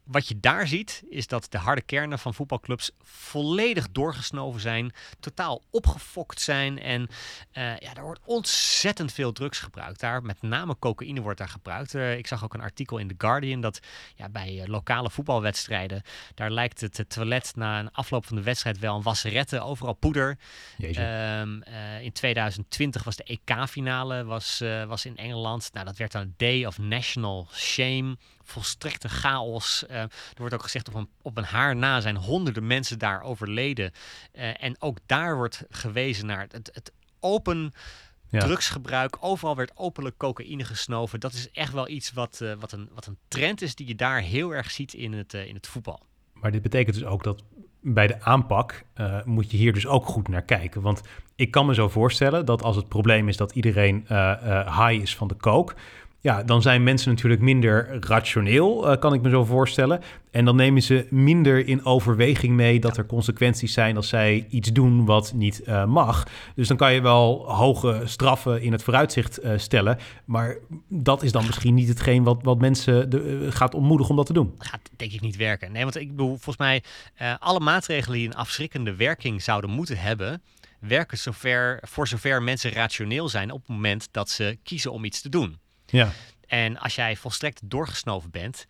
Wat je daar ziet, is dat de harde kernen van voetbalclubs volledig doorgesnoven zijn, totaal opgefokt zijn. En eh, ja, er wordt ontzettend veel drugs gebruikt daar. Met name cocaïne wordt daar gebruikt. Eh, ik zag ook een artikel in The Guardian dat ja, bij eh, lokale voetbalwedstrijden, daar lijkt het, toilet na een afloop van de wedstrijd wel een wasserette, overal poeder. Ehm, eh, in 2020 was de EK-finale was, was in Engeland. Nou, dat werd dan een Day of National Shame. Volstrekte chaos. Eh, er wordt ook gezegd op een, op een haar na zijn honderden mensen daar overleden. Eh, en ook daar wordt gewezen naar het, het open Ja. drugsgebruik. Overal werd openlijk cocaïne gesnoven. Dat is echt wel iets wat, eh, wat, een, wat een trend is die je daar heel erg ziet in het, in het voetbal. Maar dit betekent dus ook dat bij de aanpak moet je hier dus ook goed naar kijken. Want ik kan me zo voorstellen dat als het probleem is dat iedereen high is van de coke... Ja, dan zijn mensen natuurlijk minder rationeel, eh, kan ik me zo voorstellen. En dan nemen ze minder in overweging mee dat er consequenties zijn als zij iets doen wat niet eh, mag. Dus dan kan je wel hoge straffen in het vooruitzicht eh, stellen. Maar dat is dan misschien niet hetgeen wat, wat mensen de, gaat ontmoedigen om dat te doen. gaat denk ik niet werken. Nee, want ik bedoel, volgens mij, alle maatregelen die een afschrikkende werking zouden moeten hebben, werken zover, voor zover mensen rationeel zijn op het moment dat ze kiezen om iets te doen. Ja. En als jij volstrekt doorgesnoven bent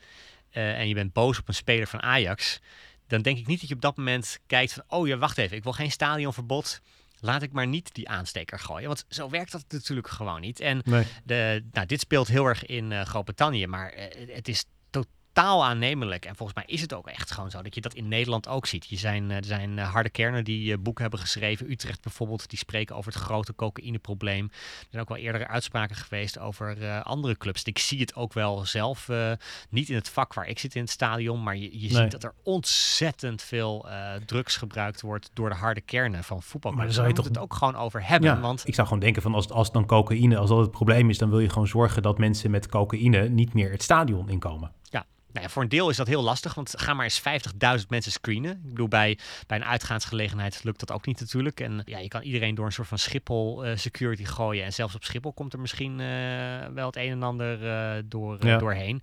eh, en je bent boos op een speler van Ajax, dan denk ik niet dat je op dat moment kijkt van, oh ja, wacht even, ik wil geen stadionverbod. Laat ik maar niet die aansteker gooien. Want zo werkt dat natuurlijk gewoon niet. En Nee. de, nou, dit speelt heel erg in eh, Groot-Brittannië, maar eh, het is totaal aannemelijk. En volgens mij is het ook echt gewoon zo dat je dat in Nederland ook ziet. Je zijn, eh, er zijn eh, harde kernen die eh, boeken hebben geschreven. Utrecht bijvoorbeeld, die spreken over het grote cocaïneprobleem. Er zijn ook wel eerdere uitspraken geweest over eh, andere clubs. Ik zie het ook wel zelf, eh, niet in het vak waar ik zit in het stadion, maar je, je Nee. ziet dat er ontzettend veel eh, drugs gebruikt wordt door de harde kernen van voetbalclubs. Maar daar zou je toch- het ook gewoon over hebben, Ja, want ik zou gewoon denken van als, als dan cocaïne, als dat het probleem is, dan wil je gewoon zorgen dat mensen met cocaïne niet meer het stadion inkomen. Ja, nou ja, voor een deel is dat heel lastig, want ga maar eens 50.000 mensen screenen. Ik bedoel, bij, bij een uitgaansgelegenheid lukt dat ook niet natuurlijk. En ja, je kan iedereen door een soort van Schiphol eh, security gooien. En zelfs op Schiphol komt er misschien eh, wel het een en ander eh, door, Ja. doorheen.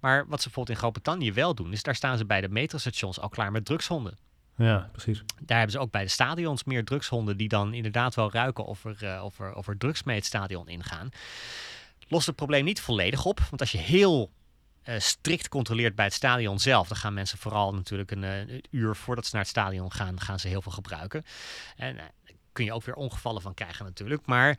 Maar wat ze bijvoorbeeld in Groot-Brittannië wel doen, is daar staan ze bij de metrostations al klaar met drugshonden. Ja, precies. Daar hebben ze ook bij de stadions meer drugshonden die dan inderdaad wel ruiken of er, of er, of er drugs mee het stadion ingaan. Lost het probleem niet volledig op, want als je heel eh, strikt controleert bij het stadion zelf, dan gaan mensen vooral natuurlijk een, eh, een uur voordat ze naar het stadion gaan, gaan ze heel veel gebruiken. En eh, daar kun je ook weer ongevallen van krijgen natuurlijk, maar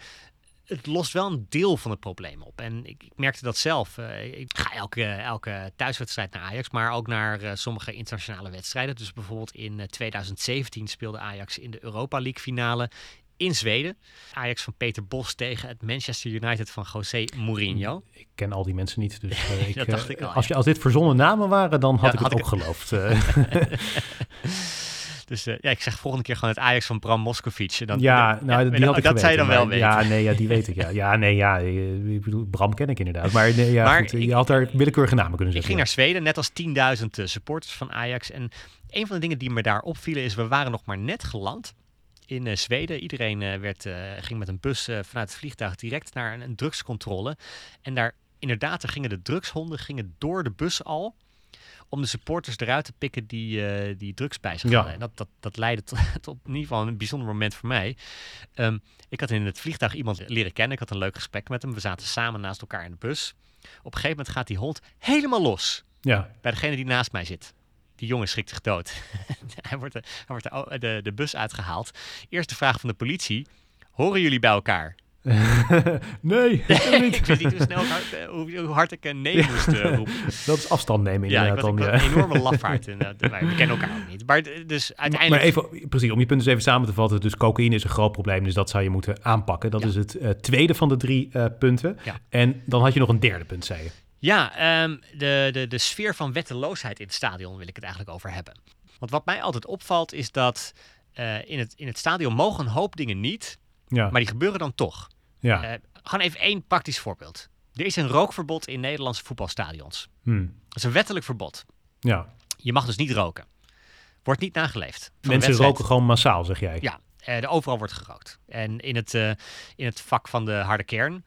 het lost wel een deel van het probleem op. En ik, ik merkte dat zelf. Ik ga elke, elke thuiswedstrijd naar Ajax, maar ook naar sommige internationale wedstrijden. Dus bijvoorbeeld in eh, 2017 speelde Ajax in de Europa League finale in Zweden. Ajax van Peter Bos tegen het Manchester United van José Mourinho. Ik ken al die mensen niet, dus eh, ik, Dat eh, dacht ik al, als, je, als dit verzonnen namen waren, dan had Ja, ik had het ik ook geloofd. eh. Dus ja, ik zeg volgende keer gewoon het Ajax van Bram Moskovic. Dan, ja, dan- nou, ja, die had ik dat dan wel weten. Ja, nee, ja, die weet ik. Ja, ja nee, ja. Ik bedoel, Bram ken ik inderdaad. Maar, nee, ja, Maar goed, je ik- had daar willekeurige namen kunnen Ik zetten. ging naar Zweden, net als 10.000 eh, supporters van Ajax. En een van de dingen die me daar opvielen is, we waren nog maar net geland in eh, Zweden. Iedereen eh, werd, eh, ging met een bus vanuit het vliegtuig direct naar een, een drugscontrole. En daar inderdaad, er gingen de drugshonden gingen door de bus al om de supporters eruit te pikken die, die drugs bij zich Ja. hadden. En dat, dat, dat leidde tot, tot in ieder geval een bijzonder moment voor mij. Ehm, ik had in het vliegtuig iemand leren kennen. Ik had een leuk gesprek met hem. We zaten samen naast elkaar in de bus. Op een gegeven moment gaat die hond helemaal los Ja, bij degene die naast mij zit. Die jongen schrikt zich dood. hij wordt, de, hij wordt de, de, de bus uitgehaald. Eerste vraag van de politie. Horen jullie bij elkaar? nee, niet. ik wist niet hoe snel hard, eh, hoe, hoe hard ik een nee moest eh, roepen. dat is afstand nemen Ja, inderdaad. ja. een enorme lafaard. Eh, maar we kennen elkaar ook niet. Maar dus Maar uiteindelijk... even, precies, om je punt eens even samen te vatten. Dus cocaïne is een groot probleem, dus dat zou je moeten aanpakken. Dat Ja. is het tweede van de drie punten. En dan had je nog een derde punt, zei je. Ja, ehm, de, de, de sfeer van wetteloosheid in het stadion wil ik het eigenlijk over hebben. Want wat mij altijd opvalt is dat eh, in, het, in het stadion mogen een hoop dingen niet, Ja, maar die gebeuren dan toch. ja. Eh, gewoon even één praktisch voorbeeld. Er is een rookverbod in Nederlandse voetbalstadions. Hm. Dat is een wettelijk verbod. ja. Je mag dus niet roken. Wordt niet nageleefd. Mensen roken gewoon massaal, zeg jij. Ja, er overal wordt gerookt. En in het, in het vak van de harde kern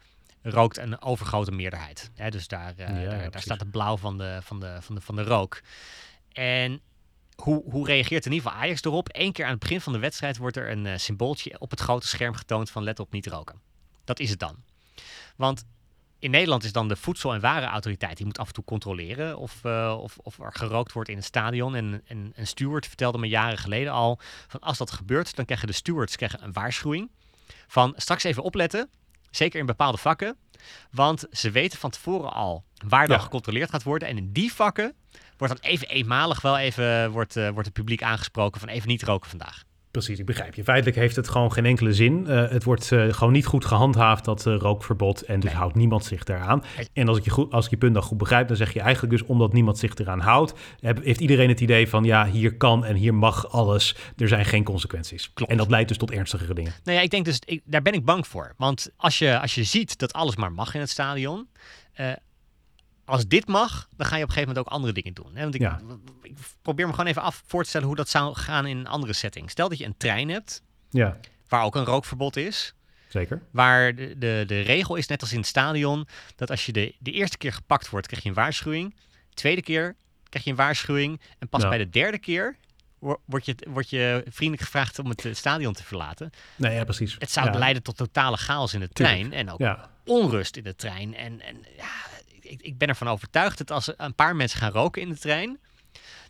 rookt een overgrote meerderheid. Hè, dus daar, eh, Ja, daar, staat het blauw van de, van de, van de, van de rook. En hoe, hoe reageert in ieder geval Ajax erop? Eén keer aan het begin van de wedstrijd wordt er een eh, symbooltje op het grote scherm getoond van let op niet roken. Dat is het dan. Want in Nederland is dan de Voedsel- en Warenautoriteit. Die moet af en toe controleren of, eh, of, of er gerookt wordt in het stadion. En, en een steward vertelde me jaren geleden al... van als dat gebeurt, dan krijgen de stewards krijgen een waarschuwing... van straks even opletten, zeker in bepaalde vakken... want ze weten van tevoren al waar dan Ja. gecontroleerd gaat worden. En in die vakken wordt dan even eenmalig wel even... wordt, eh, wordt het publiek aangesproken van even niet roken vandaag. Precies, ik begrijp je. Feitelijk heeft het gewoon geen enkele zin. Eh, het wordt eh, gewoon niet goed gehandhaafd, dat eh, rookverbod. En dus Nee. houdt niemand zich daaraan. En als ik, je goed, als ik je punt dan goed begrijp, dan zeg je eigenlijk dus omdat niemand zich eraan houdt, heb- heeft iedereen het idee van ja, hier kan en hier mag alles. Er zijn geen consequenties. Klopt. En dat leidt dus tot ernstigere dingen. Nou ja, ik denk dus, ik, daar ben ik bang voor. Want als je, als je ziet dat alles maar mag in het stadion. Als dit mag, dan ga je op een gegeven moment ook andere dingen doen. Hè? Want ik, Ja. ik probeer me gewoon even af voor te stellen hoe dat zou gaan in een andere setting. Stel dat je een trein hebt, Ja, waar ook een rookverbod is. zeker. Waar de, de, de regel is, net als in het stadion, dat als je de, de eerste keer gepakt wordt, krijg je een waarschuwing. Tweede keer krijg je een waarschuwing. En pas Ja. bij de derde keer wo- word je, word je vriendelijk gevraagd om het eh, stadion te verlaten. Nee, ja, precies. Het zou ja. leiden tot totale chaos in de Tuurlijk. trein en ook Ja, onrust in de trein. En, en ja, ik, ik ben ervan overtuigd dat als een paar mensen gaan roken in de trein,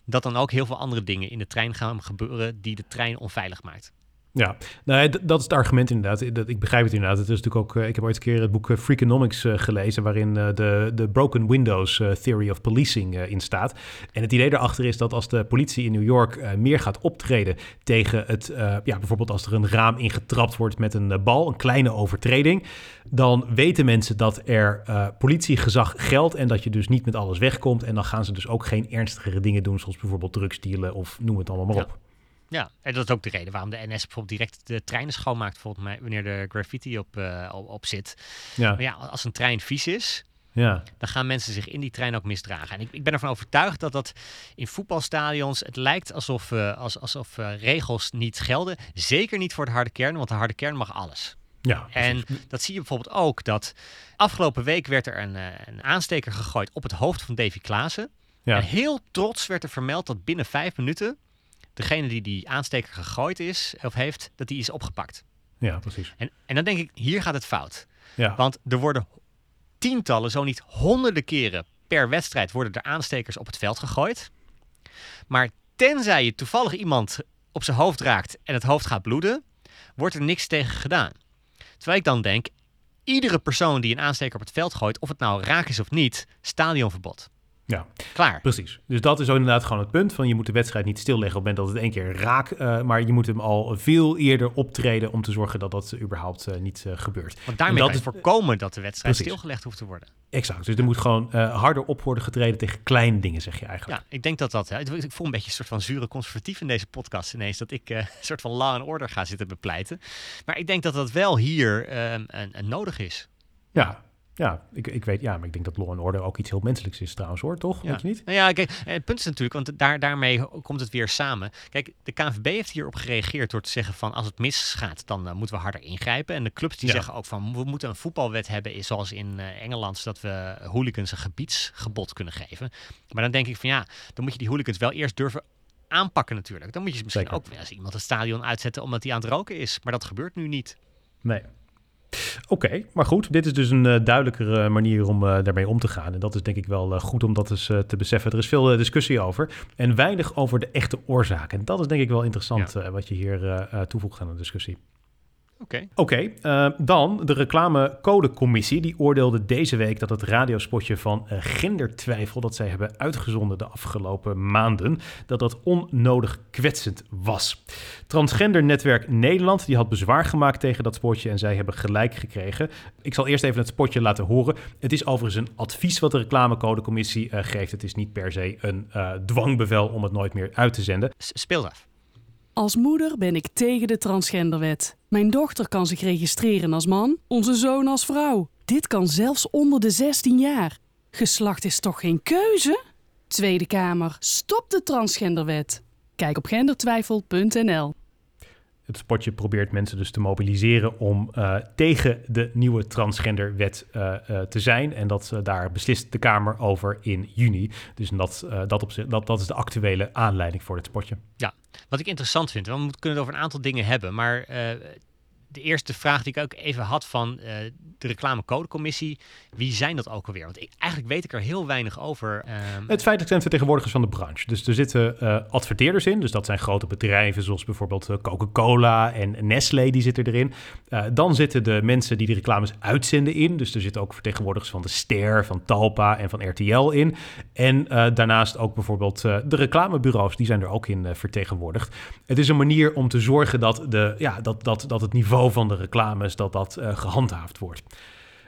dat dan ook heel veel andere dingen in de trein gaan gebeuren die de trein onveilig maakt. Ja, nou, dat is het argument inderdaad. Dat, ik begrijp het inderdaad. Het is natuurlijk ook, uh, ik heb ooit een keer het boek uh, Freakonomics uh, gelezen, waarin de, de Broken Windows Theory of Policing in staat. En het idee daarachter is dat als de politie in New York meer gaat optreden tegen het, ja, bijvoorbeeld als er een raam ingetrapt wordt met een bal, een kleine overtreding, dan weten mensen dat er politiegezag geldt en dat je dus niet met alles wegkomt. En dan gaan ze dus ook geen ernstigere dingen doen, zoals bijvoorbeeld drugsdealen of noem het allemaal maar op. Ja, en dat is ook de reden waarom de NS bijvoorbeeld direct de treinen schoonmaakt, volgens mij, wanneer de graffiti op, uh, op, op, zit. Ja. Maar ja, als een trein vies is, ja. dan gaan mensen zich in die trein ook misdragen. En ik, ik ben ervan overtuigd dat dat in voetbalstadions, het lijkt alsof, uh, als, alsof uh, regels niet gelden. Zeker niet voor de harde kern, want de harde kern mag alles. Ja, en dat zie je bijvoorbeeld ook dat afgelopen week werd er een, een aansteker gegooid op het hoofd van Davy Klaassen. Ja. En heel trots werd er vermeld dat binnen vijf minuten degene die die aansteker gegooid is of heeft, dat die is opgepakt. Ja, precies. En, en dan denk ik, hier gaat het fout. Ja. Want er worden tientallen, zo niet honderden keren per wedstrijd worden er aanstekers op het veld gegooid. Maar tenzij je toevallig iemand op zijn hoofd raakt en het hoofd gaat bloeden, wordt er niks tegen gedaan. Terwijl ik dan denk, iedere persoon die een aansteker op het veld gooit, of het nou raak is of niet, stadionverbod. Ja, klaar. Precies. Dus dat is inderdaad gewoon het punt. Van je moet de wedstrijd niet stilleggen op het moment dat het één keer raak. Uh, maar je moet hem al veel eerder optreden om te zorgen dat dat überhaupt uh, niet uh, gebeurt. Want daarmee kan je voorkomen dat de wedstrijd precies. stilgelegd hoeft te worden. Exact. Dus er moet gewoon harder op worden getreden tegen kleine dingen, zeg je eigenlijk. Ja, ik denk dat dat... Hè, ik voel een beetje een soort van zure conservatief in deze podcast ineens. Dat ik een soort van law and order ga zitten bepleiten. Maar ik denk dat dat wel hier ehm, een, een nodig is. Ja, ja, ik, ik weet, ja, maar ik denk dat law and order ook iets heel menselijks is trouwens hoor, toch? Ja. Weet je niet? Nou ja, kijk, het punt is natuurlijk, want daar, daarmee komt het weer samen. Kijk, de KNVB heeft hierop gereageerd door te zeggen van als het misgaat, dan uh, moeten we harder ingrijpen. En de clubs die zeggen ook van we moeten een voetbalwet hebben, zoals in uh, Engeland, zodat we hooligans een gebiedsgebod kunnen geven. Maar dan denk ik van ja, dan moet je die hooligans wel eerst durven aanpakken natuurlijk. Dan moet je misschien Zeker. ook als iemand het stadion uitzetten omdat hij aan het roken is. Maar dat gebeurt nu niet. Nee, Oké, maar goed, dit is dus een uh, duidelijkere manier om uh, daarmee om te gaan. En dat is denk ik wel uh, goed om dat eens te beseffen. Er is veel discussie over en weinig over de echte oorzaken. En dat is denk ik wel interessant ja. wat je hier toevoegt aan de discussie. Oké. Oké, uh, dan de reclamecodecommissie. Die oordeelde deze week dat het radiospotje van uh, gendertwijfel... dat zij hebben uitgezonden de afgelopen maanden... dat dat onnodig kwetsend was. Transgender Netwerk Nederland die had bezwaar gemaakt tegen dat spotje... en zij hebben gelijk gekregen. Ik zal eerst even het spotje laten horen. Het is overigens een advies wat de reclamecodecommissie uh, geeft. Het is niet per se een dwangbevel om het nooit meer uit te zenden. Speel af. Als moeder ben ik tegen de transgenderwet. Mijn dochter kan zich registreren als man, onze zoon als vrouw. Dit kan zelfs onder de 16 jaar. Geslacht is toch geen keuze? Tweede Kamer, stop de transgenderwet. Kijk op gendertwijfel.nl. Het spotje probeert mensen dus te mobiliseren om uh, tegen de nieuwe transgenderwet uh, uh, te zijn. En dat daar beslist de Kamer over in juni. Dus dat, dat, op zich, dat, dat is de actuele aanleiding voor dit spotje. Ja, wat ik interessant vind, we kunnen het over een aantal dingen hebben. Maar de eerste vraag die ik ook even had van uh, de reclamecodecommissie. Wie zijn dat ook alweer? Want ik, eigenlijk weet ik er heel weinig over. Um... Het feitelijk zijn vertegenwoordigers van de branche. Dus er zitten uh, adverteerders in. Dus dat zijn grote bedrijven zoals bijvoorbeeld uh, Coca-Cola en Nestlé. Die zitten erin. dan zitten de mensen die de reclames uitzenden in. Dus er zitten ook vertegenwoordigers van de Ster, van Talpa en van RTL in. En daarnaast ook bijvoorbeeld de reclamebureaus. Die zijn er ook in vertegenwoordigd. Het is een manier om te zorgen dat, de, ja, dat, dat, dat het niveau van de reclames, dat dat uh, gehandhaafd wordt.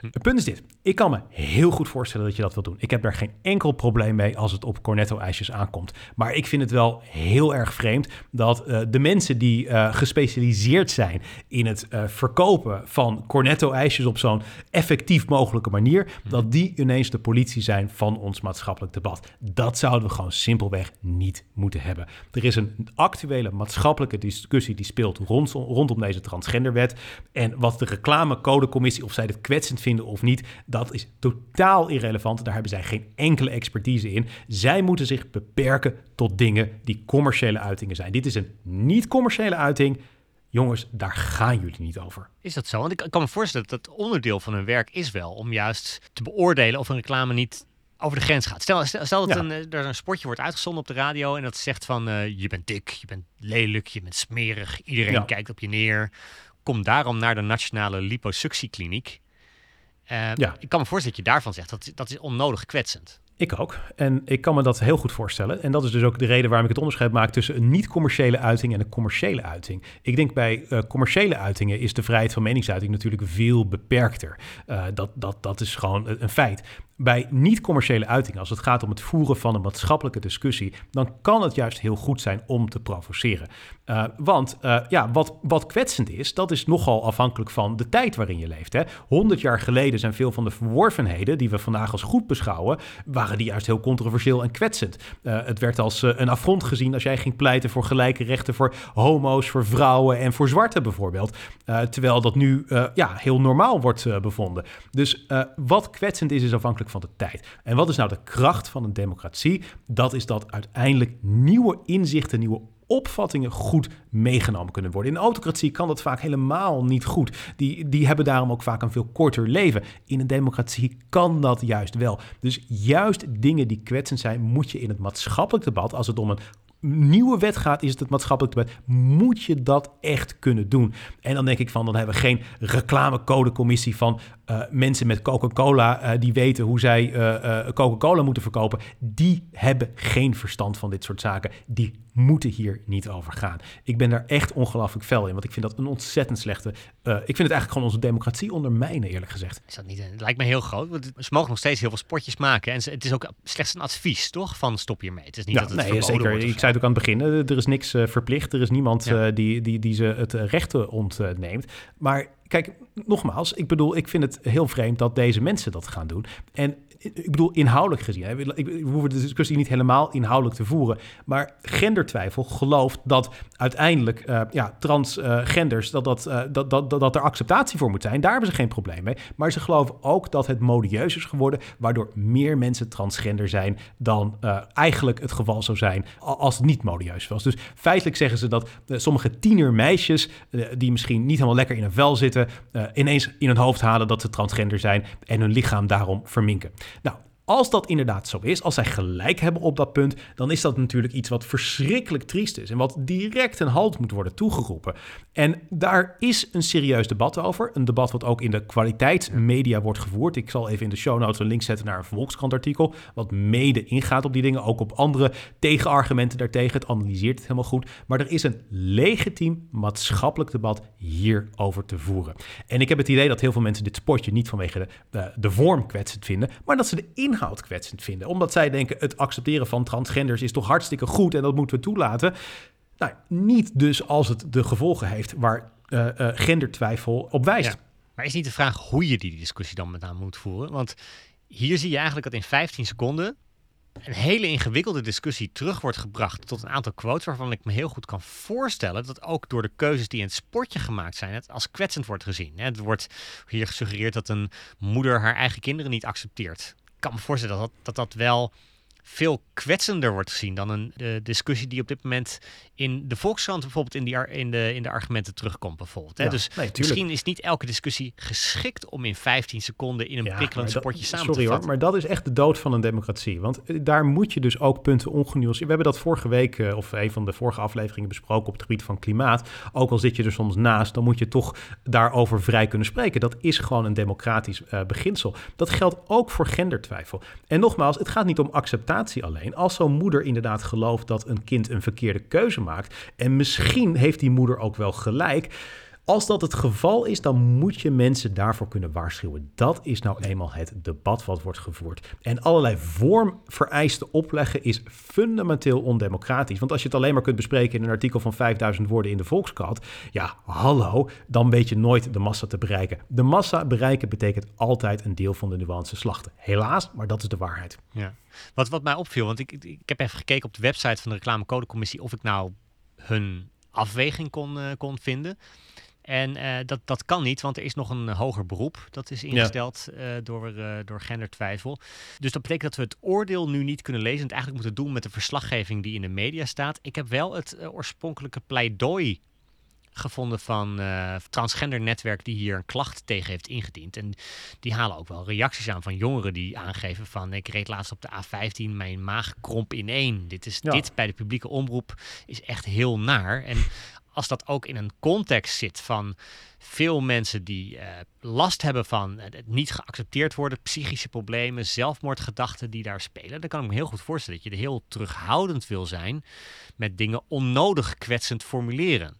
Het punt is dit. Ik kan me heel goed voorstellen dat je dat wilt doen. Ik heb daar geen enkel probleem mee als het op cornetto-ijsjes aankomt. Maar ik vind het wel heel erg vreemd dat uh, de mensen die uh, gespecialiseerd zijn in het uh, verkopen van cornetto-ijsjes op zo'n effectief mogelijke manier, dat die ineens de politie zijn van ons maatschappelijk debat. Dat zouden we gewoon simpelweg niet moeten hebben. Er is een actuele maatschappelijke discussie die speelt rond, rondom deze transgenderwet. En wat de reclamecodecommissie, of zij dit kwetsend vinden, of niet, dat is totaal irrelevant. Daar hebben zij geen enkele expertise in. Zij moeten zich beperken tot dingen die commerciële uitingen zijn. Dit is een niet-commerciële uiting. Jongens, daar gaan jullie niet over. Is dat zo? Want ik kan me voorstellen dat het onderdeel van hun werk is wel om juist te beoordelen of een reclame niet over de grens gaat. Stel, stel, stel dat Ja. een, eh, er een sportje wordt uitgezonden op de radio en dat zegt van eh, je bent dik, je bent lelijk, je bent smerig, iedereen Ja. kijkt op je neer. Kom daarom naar de Nationale Liposuctiekliniek. Eh, Ja. Ik kan me voorstellen dat je daarvan zegt dat dat is onnodig kwetsend. Ik ook. En ik kan me dat heel goed voorstellen. En dat is dus ook de reden waarom ik het onderscheid maak tussen een niet-commerciële uiting en een commerciële uiting. Ik denk bij eh, commerciële uitingen is de vrijheid van meningsuiting natuurlijk veel beperkter. Eh, dat, dat, dat is gewoon een een feit. Bij niet-commerciële uitingen, als het gaat om het voeren van een maatschappelijke discussie, dan kan het juist heel goed zijn om te provoceren. Eh, want eh, ja, wat, wat kwetsend is, dat is nogal afhankelijk van de tijd waarin je leeft. 100 jaar geleden zijn veel van de verworvenheden die we vandaag als goed beschouwen, waren die juist heel controversieel en kwetsend. Eh, het werd als een affront gezien als jij ging pleiten voor gelijke rechten voor homo's, voor vrouwen en voor zwarten bijvoorbeeld. Terwijl dat nu ja, heel normaal wordt bevonden. Dus wat kwetsend is, is afhankelijk van de tijd. En wat is nou de kracht van een democratie? Dat is dat uiteindelijk nieuwe inzichten, nieuwe opvattingen goed meegenomen kunnen worden. In een autocratie kan dat vaak helemaal niet goed. Die, die hebben daarom ook vaak een veel korter leven. In een democratie kan dat juist wel. Dus juist dingen die kwetsend zijn, moet je in het maatschappelijk debat, als het om een nieuwe wet gaat, is het het maatschappelijk debat, moet je dat echt kunnen doen. En dan denk ik van, dan hebben we geen reclamecodecommissie van eh, mensen met Coca-Cola eh, die weten hoe zij eh, Coca-Cola moeten verkopen. Die hebben geen verstand van dit soort zaken. Die moeten hier niet over gaan. Ik ben daar echt ongelooflijk fel in, want ik vind dat een ontzettend slechte... ik vind het eigenlijk gewoon onze democratie ondermijnen, eerlijk gezegd. Is dat niet? Het lijkt me heel groot. Want ze mogen nog steeds heel veel spotjes maken. En het is ook slechts een advies, toch? Van stop hiermee. Het is niet Ja, dat het nee, verboden zeker. wordt of Ik zo. Zei het ook aan het begin. eh, Er is niks eh, verplicht. Er is niemand Ja. eh, die, die, die ze het rechten ontneemt. Maar kijk, nogmaals, ik bedoel, ik vind het heel vreemd dat deze mensen dat gaan doen. En ik bedoel, inhoudelijk gezien, hè, we hoeven de discussie niet helemaal inhoudelijk te voeren, maar gendertwijfel gelooft dat uiteindelijk eh, ja, transgenders, dat, dat, eh, dat, dat, dat, dat er acceptatie voor moet zijn. Daar hebben ze geen probleem mee. Maar ze geloven ook dat het modieus is geworden, waardoor meer mensen transgender zijn dan eh, eigenlijk het geval zou zijn als het niet modieus was. Dus feitelijk zeggen ze dat sommige tienermeisjes, die misschien niet helemaal lekker in een vel zitten, ineens in hun hoofd halen dat ze transgender zijn en hun lichaam daarom verminken. Nou, als dat inderdaad zo is, als zij gelijk hebben op dat punt, dan is dat natuurlijk iets wat verschrikkelijk triest is en wat direct een halt moet worden toegeroepen. En daar is een serieus debat over. Een debat wat ook in de kwaliteitsmedia wordt gevoerd. Ik zal even in de show notes een link zetten naar een Volkskrant artikel, wat mede ingaat op die dingen, ook op andere tegenargumenten daartegen. Het analyseert het helemaal goed. Maar er is een legitiem maatschappelijk debat hierover te voeren. En ik heb het idee dat heel veel mensen dit spotje niet vanwege de, de, de vorm kwetsend vinden, maar dat ze de inhoud kwetsend vinden. Omdat zij denken, het accepteren van transgenders is toch hartstikke goed en dat moeten we toelaten. Nou, niet dus als het de gevolgen heeft waar eh, eh, gendertwijfel op wijst. Maar is niet de vraag hoe je die discussie dan met name moet voeren? Want hier zie je eigenlijk dat in 15 seconden een hele ingewikkelde discussie terug wordt gebracht tot een aantal quotes waarvan ik me heel goed kan voorstellen dat ook door de keuzes die in het sportje gemaakt zijn, het als kwetsend wordt gezien. Het wordt hier gesuggereerd dat een moeder haar eigen kinderen niet accepteert. Ik kan me voorstellen dat dat, wel veel kwetsender wordt gezien dan een de discussie die op dit moment in de Volkskrant bijvoorbeeld in, die, in, de, in de argumenten terugkomt bijvoorbeeld. Hè? Ja, dus nee, misschien is niet elke discussie geschikt om in 15 seconden in een Ja, prikkelend sportje samen sorry te hoor, vatten. maar dat is echt de dood van een democratie. Want eh, daar moet je dus ook punten ongenuanceerd... We hebben dat vorige week, eh, of een van de vorige afleveringen besproken op het gebied van klimaat. Ook al zit je er soms naast, dan moet je toch daarover vrij kunnen spreken. Dat is gewoon een democratisch eh, beginsel. Dat geldt ook voor gendertwijfel. En nogmaals, het gaat niet om acceptatie alleen. Als zo'n moeder inderdaad gelooft dat een kind een verkeerde keuze maakt... en misschien heeft die moeder ook wel gelijk... Als dat het geval is, dan moet je mensen daarvoor kunnen waarschuwen. Dat is nou eenmaal het debat wat wordt gevoerd. En allerlei vormvereisten opleggen is fundamenteel ondemocratisch. Want als je het alleen maar kunt bespreken in een artikel van 5000 woorden in de Volkskrant, ja, hallo, dan weet je nooit de massa te bereiken. De massa bereiken betekent altijd een deel van de nuance slachten. Helaas, maar dat is de waarheid. Ja. Wat, wat mij opviel, want ik, ik, heb even gekeken op de website van de reclamecodecommissie of ik nou hun afweging kon, eh, kon vinden. En eh, dat, dat kan niet, want er is nog een hoger beroep. Dat is ingesteld eh, door, eh, door gendertwijfel. Dus dat betekent dat we het oordeel nu niet kunnen lezen. En het eigenlijk moeten doen met de verslaggeving die in de media staat. Ik heb wel het oorspronkelijke pleidooi gevonden van uh, transgender netwerk die hier een klacht tegen heeft ingediend. En die halen ook wel reacties aan van jongeren die aangeven van ik reed laatst op de A15, mijn maag kromp in één. Dit is dit bij de publieke omroep is echt heel naar. En als dat ook in een context zit van veel mensen die uh, last hebben van het niet geaccepteerd worden, psychische problemen, zelfmoordgedachten die daar spelen, dan kan ik me heel goed voorstellen dat je er heel terughoudend wil zijn met dingen onnodig kwetsend formuleren.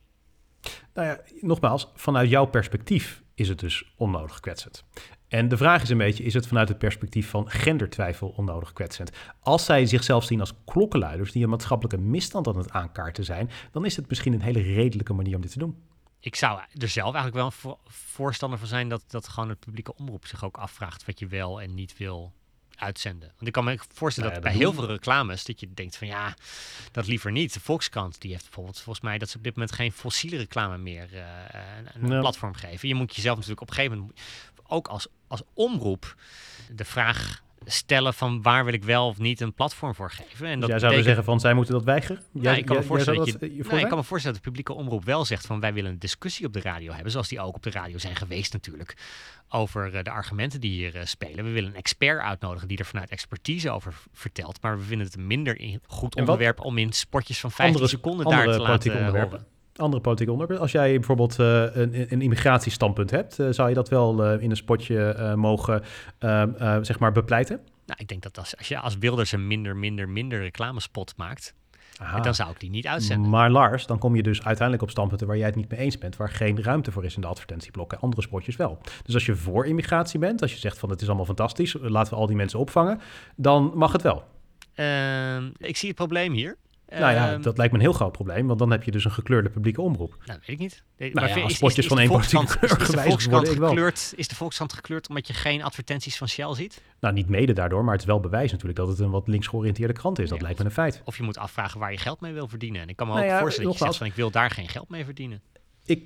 Nou ja, nogmaals, vanuit jouw perspectief is het dus onnodig kwetsend. En de vraag is een beetje, is het vanuit het perspectief van gendertwijfel onnodig kwetsend? Als zij zichzelf zien als klokkenluiders die een maatschappelijke misstand aan het aankaarten zijn, dan is het misschien een hele redelijke manier om dit te doen. Ik zou er zelf eigenlijk wel een voorstander van zijn dat, dat gewoon het publieke omroep zich ook afvraagt wat je wel en niet wil uitzenden. Want ik kan me voorstellen nou dat bij heel veel reclames dat je denkt van ja, dat liever niet. De Volkskrant die heeft bijvoorbeeld volgens mij dat ze op dit moment geen fossiele reclame meer uh, een, platform geven. Je moet jezelf natuurlijk op een gegeven moment ook als, als omroep de vraag stellen van waar wil ik wel of niet een platform voor geven. En dat jij zou zeggen van zij moeten dat weigeren? Ja, ik, kan me voorstellen dat, je, ik kan me voorstellen dat de publieke omroep wel zegt van wij willen een discussie op de radio hebben, zoals die ook op de radio zijn geweest natuurlijk, over uh, de argumenten die hier uh, spelen. We willen een expert uitnodigen die er vanuit expertise over vertelt, maar we vinden het een minder goed onderwerp om in spotjes van 15 seconden daar te laten horen andere politieke onderwerpen. Als jij bijvoorbeeld uh, een, een immigratiestandpunt hebt, uh, zou je dat wel uh, in een spotje mogen zeg maar bepleiten? Nou, ik denk dat als, als je als Wilders een minder, minder, minder reclamespot maakt, dan zou ik die niet uitzenden. Maar Lars, dan kom je dus uiteindelijk op standpunten waar jij het niet mee eens bent, waar geen ruimte voor is in de advertentieblokken. Andere spotjes wel. Dus als je voor immigratie bent, als je zegt van het is allemaal fantastisch, laten we al die mensen opvangen, dan mag het wel. Ehm, ik zie het probleem hier. Nou ja, ehm, dat lijkt me een heel groot probleem, want dan heb je dus een gekleurde publieke omroep. Nou, weet ik niet. Nou maar ja, als spotjes van één kleur gewijzigd worden, gekleurd, Is de Volkskrant gekleurd omdat je geen advertenties van Shell ziet? Nou, niet mede daardoor, maar het is wel bewijs natuurlijk dat het een wat links georiënteerde krant is. Dat lijkt me een feit. Of je moet afvragen waar je geld mee wil verdienen. En ik kan me nou ook voorstellen dat je zegt van ik wil daar geen geld mee verdienen. Ik,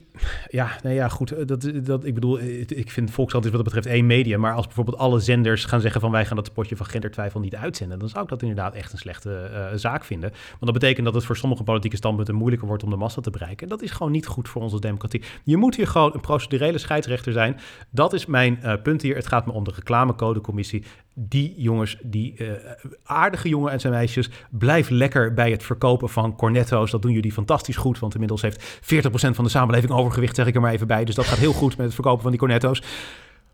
ja, nou ja, goed. Eh, dat, dat, ik bedoel, eh, ik vind Volkskrant is wat dat betreft één medium. Maar als bijvoorbeeld alle zenders gaan zeggen van wij gaan dat spotje van gendertwijfel niet uitzenden, dan zou ik dat inderdaad echt een slechte zaak vinden. Want dat betekent dat het voor sommige politieke standpunten moeilijker wordt om de massa te bereiken. En dat is gewoon niet goed voor onze democratie. Je moet hier gewoon een procedurele scheidsrechter zijn. Dat is mijn punt hier. Het gaat me om de reclamecodecommissie die jongens, die aardige jongen en zijn meisjes, blijf lekker bij het verkopen van cornetto's. Dat doen jullie fantastisch goed, want inmiddels heeft 40% van de samenleving overgewicht, zeg ik er maar even bij. Dus dat gaat heel goed met het verkopen van die cornetto's.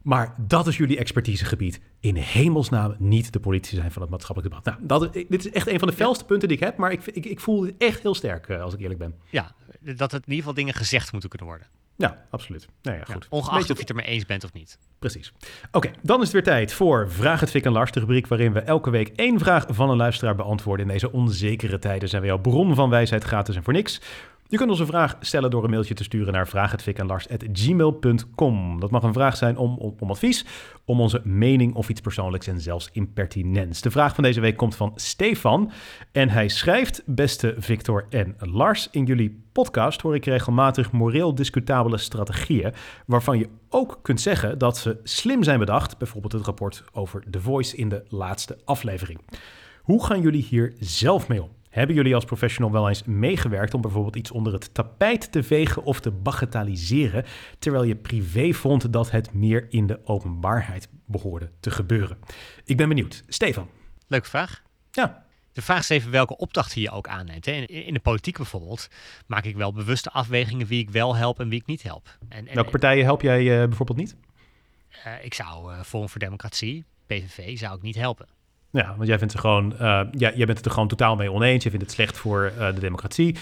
Maar dat is jullie expertisegebied. In hemelsnaam niet de politici zijn van het maatschappelijk debat. Nou, dat, dit is echt een van de felste punten die ik heb. Maar ik, ik, ik voel het echt heel sterk, uh, als ik eerlijk ben. Ja, dat het in ieder geval dingen gezegd moeten kunnen worden. Ja, absoluut. Nou ja, goed. Ja, ongeacht of je het ermee eens bent of niet. Precies. Oké, dan is het weer tijd voor Vraag het Fik en Lars, de rubriek waarin we elke week één vraag van een luisteraar beantwoorden. In deze onzekere tijden zijn we jouw bron van wijsheid gratis en voor niks. Je kunt ons een vraag stellen door een mailtje te sturen naar vraaghetvikanlars.gmail.com. Dat mag een vraag zijn om, om, om, advies, om onze mening of iets persoonlijks en zelfs impertinents. De vraag van deze week komt van Stefan en hij schrijft... Beste Victor en Lars, in jullie podcast hoor ik regelmatig moreel discutabele strategieën... waarvan je ook kunt zeggen dat ze slim zijn bedacht. Bijvoorbeeld het rapport over The Voice in de laatste aflevering. Hoe gaan jullie hier zelf mee om? Hebben jullie als professional wel eens meegewerkt om bijvoorbeeld iets onder het tapijt te vegen of te bagatelliseren, terwijl je privé vond dat het meer in de openbaarheid behoorde te gebeuren? Ik ben benieuwd. Stefan. Leuke vraag. Ja. De vraag is even welke opdrachten je ook aanneemt. In de politiek bijvoorbeeld maak ik wel bewuste afwegingen wie ik wel help en wie ik niet help. En, en welke partijen help jij uh, bijvoorbeeld niet? Uh, ik zou uh, Forum voor Democratie, PVV, zou ik niet helpen. Ja, want jij vindt ze gewoon, uh, ja, jij bent het er gewoon totaal mee oneens. Je vindt het slecht voor uh, de democratie.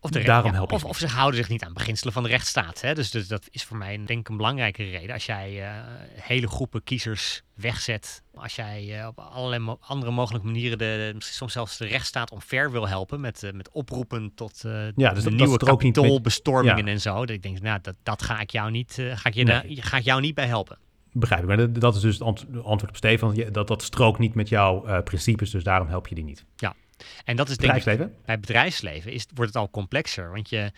Of, de Daarom help je of, of, ze houden zich niet aan beginselen van de rechtsstaat. Hè? Dus, dus dat is voor mij denk ik een belangrijke reden. Als jij uh, hele groepen kiezers wegzet, als jij op allerlei mo andere mogelijke manieren de, soms zelfs de rechtsstaat omver wil helpen met, met oproepen tot ja, dus de dat, nieuwe kapitoolbestormingen met... en zo. Dat ik denk, nou, dat, dat ga ik jou niet, ga ik je nee. ga ik jou niet bij helpen. Begrijp ik. Maar dat is dus het antwoord op Stefan. Dat, dat strookt niet met jouw uh, principes, dus daarom help je die niet. Ja, en dat is denk ik... Bij bedrijfsleven is, wordt het al complexer. Want je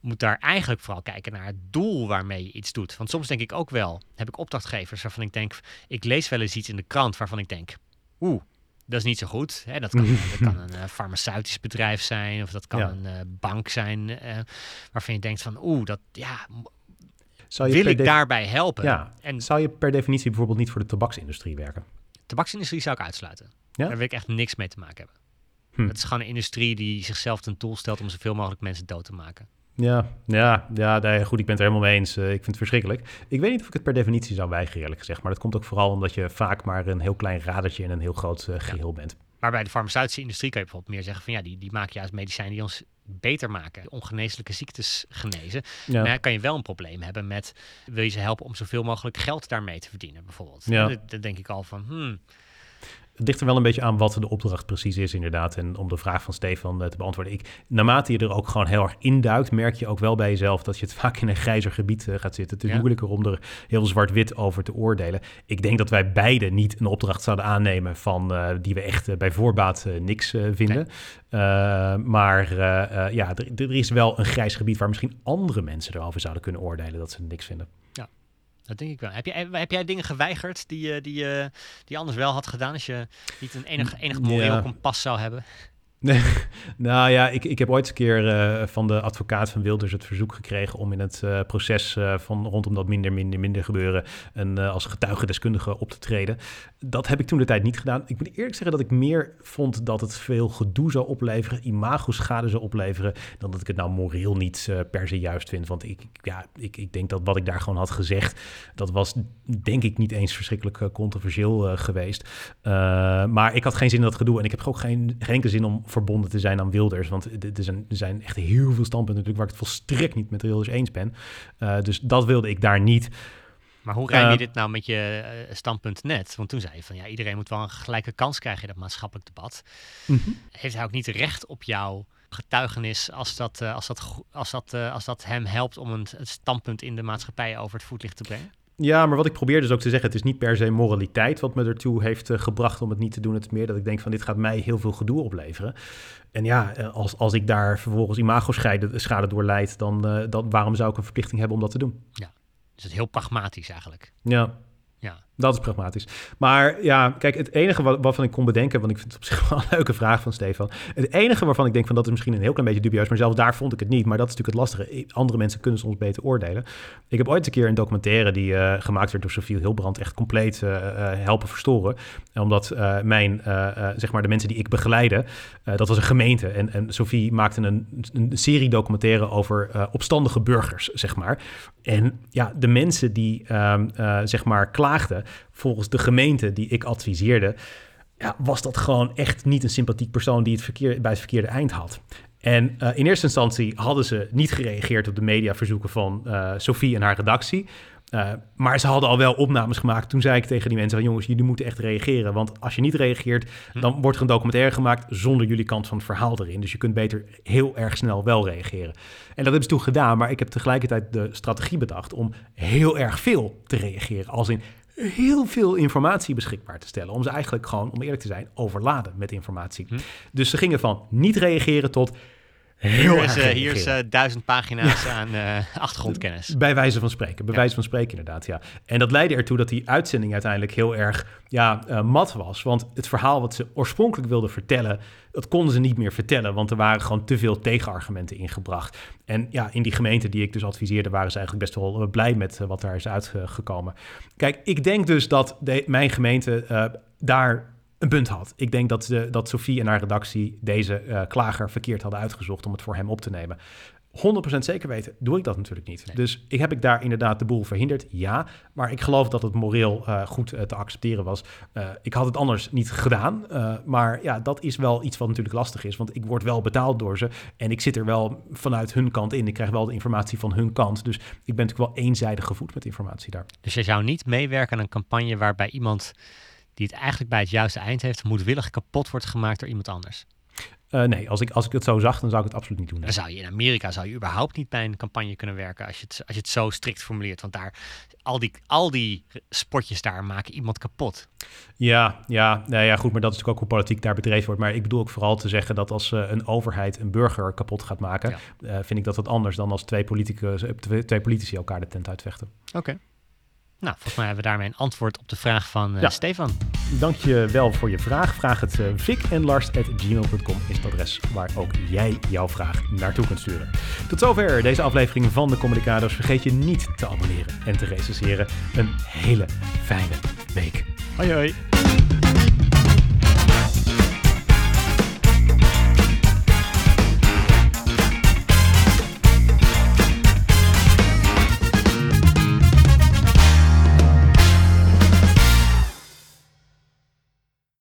moet daar eigenlijk vooral kijken naar het doel waarmee je iets doet. Want soms denk ik ook wel, heb ik opdrachtgevers waarvan ik denk... Ik lees wel eens iets in de krant waarvan ik denk... Oeh, Dat is niet zo goed. Hè? Dat, kan, dat kan een uh, farmaceutisch bedrijf zijn of dat kan Ja. een eh, bank zijn eh, waarvan je denkt van oeh, dat ja, Zou je wil ik daarbij helpen? Ja. En Zou je per definitie bijvoorbeeld niet voor de tabaksindustrie werken? tabaksindustrie zou ik uitsluiten. Ja? Daar wil ik echt niks mee te maken hebben. Hm. Het is gewoon een industrie die zichzelf ten doel stelt om zoveel mogelijk mensen dood te maken. Ja, ja, ja nee, goed, ik ben het er helemaal mee eens. Eh, ik vind het verschrikkelijk. Ik weet niet of ik het per definitie zou weigeren, eerlijk gezegd. Maar dat komt ook vooral omdat je vaak maar een heel klein radertje in een heel groot eh, geheel bent. Maar bij de farmaceutische industrie kan je bijvoorbeeld meer zeggen van ja, die, die maken juist medicijnen die ons beter maken, ongeneeslijke ziektes genezen. Ja. Maar kan je wel een probleem hebben met wil je ze helpen om zoveel mogelijk geld daarmee te verdienen, bijvoorbeeld. Ja. Dan denk ik al van, hmm, Het ligt er wel een beetje aan wat de opdracht precies is, inderdaad. En om de vraag van Stefan eh, te beantwoorden. Ik, naarmate je er ook gewoon heel erg induikt, merk je ook wel bij jezelf dat je het vaak in een grijzer gebied eh, gaat zitten. Het is Ja. moeilijker om er heel zwart-wit over te oordelen. Ik denk dat wij beide niet een opdracht zouden aannemen van eh, die we echt bij voorbaat niks vinden. Maar ja, er, er is wel een grijs gebied waar misschien andere mensen erover zouden kunnen oordelen dat ze niks vinden. Dat denk ik wel. Heb jij, heb jij dingen geweigerd die, je- die, je- die je anders wel had gedaan als je niet een enig, enig moreel Ja. kompas zou hebben? Nee, nou ja, ik, ik heb ooit een keer eh, van de advocaat van Wilders het verzoek gekregen om in het eh, proces eh, van rondom dat minder, minder, minder gebeuren en als getuigendeskundige op te treden. Dat heb ik toen de tijd niet gedaan. Ik moet eerlijk zeggen dat ik meer vond dat het veel gedoe zou opleveren, imago-schade zou opleveren, dan dat ik het nou moreel niet per se juist vind. Want ik, ja, ik, ik denk dat wat ik daar gewoon had gezegd, dat was denk ik niet eens verschrikkelijk controversieel geweest. Maar ik had geen zin in dat gedoe. En ik heb ook geen, geen zin om verbonden te zijn aan Wilders. Want er zijn, er zijn echt heel veel standpunten natuurlijk waar ik het volstrekt niet met Wilders eens ben. Uh, dus dat wilde ik daar niet. Maar hoe rijm je Uh, dit nou met je uh, standpunt net? Want toen zei je van ja, iedereen moet wel een gelijke kans krijgen in dat maatschappelijk debat. Mhm. Heeft hij ook niet recht op jouw getuigenis als dat, als dat, als dat, als dat hem helpt om een, een standpunt in de maatschappij over het voetlicht te brengen? Ja, maar wat ik probeer dus ook te zeggen, het is niet per se moraliteit wat me ertoe heeft uh, gebracht om het niet te doen. Het is meer dat ik denk van dit gaat mij heel veel gedoe opleveren. En ja, eh, als, als ik daar vervolgens imago-schade schade door leid, dan, uh, dan waarom zou ik een verplichting hebben om dat te doen? Ja, dus het heel pragmatisch eigenlijk. Ja, Ja. Dat is pragmatisch. Maar ja, kijk, het enige wat, waarvan ik kon bedenken, want ik vind het op zich wel een leuke vraag van Stefan. Het enige waarvan ik denk van dat is misschien een heel klein beetje dubieus, maar zelfs daar vond ik het niet. Maar dat is natuurlijk het lastige. Andere mensen kunnen soms beter oordelen. Ik heb ooit een keer een documentaire die uh, gemaakt werd door Sofie Hilbrand echt compleet uh, uh, helpen verstoren. Omdat mijn, zeg maar, de mensen die ik begeleide, dat was een gemeente. En, en Sofie maakte een, een serie documentaire over opstandige burgers, zeg maar. En ja, de mensen die, zeg maar, klaagden volgens de gemeente die ik adviseerde, ja, was dat gewoon echt niet een sympathiek persoon die het verkeer, bij het verkeerde eind had. En uh, in eerste instantie hadden ze niet gereageerd op de mediaverzoeken van uh, Sophie en haar redactie. Uh, maar ze hadden al wel opnames gemaakt. Toen zei ik tegen die mensen: van, jongens, jullie moeten echt reageren. Want als je niet reageert, hm. dan wordt er een documentaire gemaakt zonder jullie kant van het verhaal erin. Dus je kunt beter heel erg snel wel reageren. En dat hebben ze toen gedaan. Maar ik heb tegelijkertijd de strategie bedacht om heel erg veel te reageren. Als in heel veel informatie beschikbaar te stellen. Om ze eigenlijk gewoon, om eerlijk te zijn, overladen met informatie. Hm. Dus ze gingen van niet reageren tot heel hier erg is, uh, Hier is uh, duizend pagina's ja. aan uh, achtergrondkennis. Bij wijze van spreken. Bij ja. wijze van spreken inderdaad, ja. En dat leidde ertoe dat die uitzending uiteindelijk heel erg ja, mat was. Want het verhaal wat ze oorspronkelijk wilden vertellen... dat konden ze niet meer vertellen... want er waren gewoon te veel tegenargumenten ingebracht. En ja, in die gemeente die ik dus adviseerde... waren ze eigenlijk best wel blij met wat daar is uitgekomen. Kijk, ik denk dus dat de, mijn gemeente uh, daar een punt had. Ik denk dat, de, dat Sophie en haar redactie deze uh, klager verkeerd hadden uitgezocht om het voor hem op te nemen. 100% zeker weten, doe ik dat natuurlijk niet. Nee. Dus ik heb ik daar inderdaad de boel verhinderd, ja. Maar ik geloof dat het moreel uh, goed uh, te accepteren was. Uh, ik had het anders niet gedaan. maar ja, dat is wel iets wat natuurlijk lastig is. Want ik word wel betaald door ze. En ik zit er wel vanuit hun kant in. Ik krijg wel de informatie van hun kant. Dus ik ben natuurlijk wel eenzijdig gevoed met informatie daar. Dus je zou niet meewerken aan een campagne waarbij iemand die het eigenlijk bij het juiste eind heeft, moedwillig kapot wordt gemaakt door iemand anders. Uh, nee, als ik, als ik het zo zag, dan zou ik het absoluut niet doen. Dan zou je in Amerika zou je überhaupt niet bij een campagne kunnen werken als je het, als je het zo strikt formuleert. Want daar, al die, al die spotjes daar maken iemand kapot. Ja, ja, nou ja, goed, maar dat is natuurlijk ook hoe politiek daar bedreven wordt. Maar ik bedoel ook vooral te zeggen dat als uh, een overheid een burger kapot gaat maken, ja. uh, vind ik dat wat anders dan als twee, politicus, twee, twee politici elkaar de tent uitvechten. Oké. Okay. Nou, volgens mij hebben we daarmee een antwoord op de vraag van uh, ja. Stefan. dank je wel voor je vraag. Vraag het uh, Vic en Lars.gmail.com is het adres waar ook jij jouw vraag naartoe kunt sturen. Tot zover deze aflevering van de Communicados. Vergeet je niet te abonneren en te recenseren. Een hele fijne week. Hoi hoi.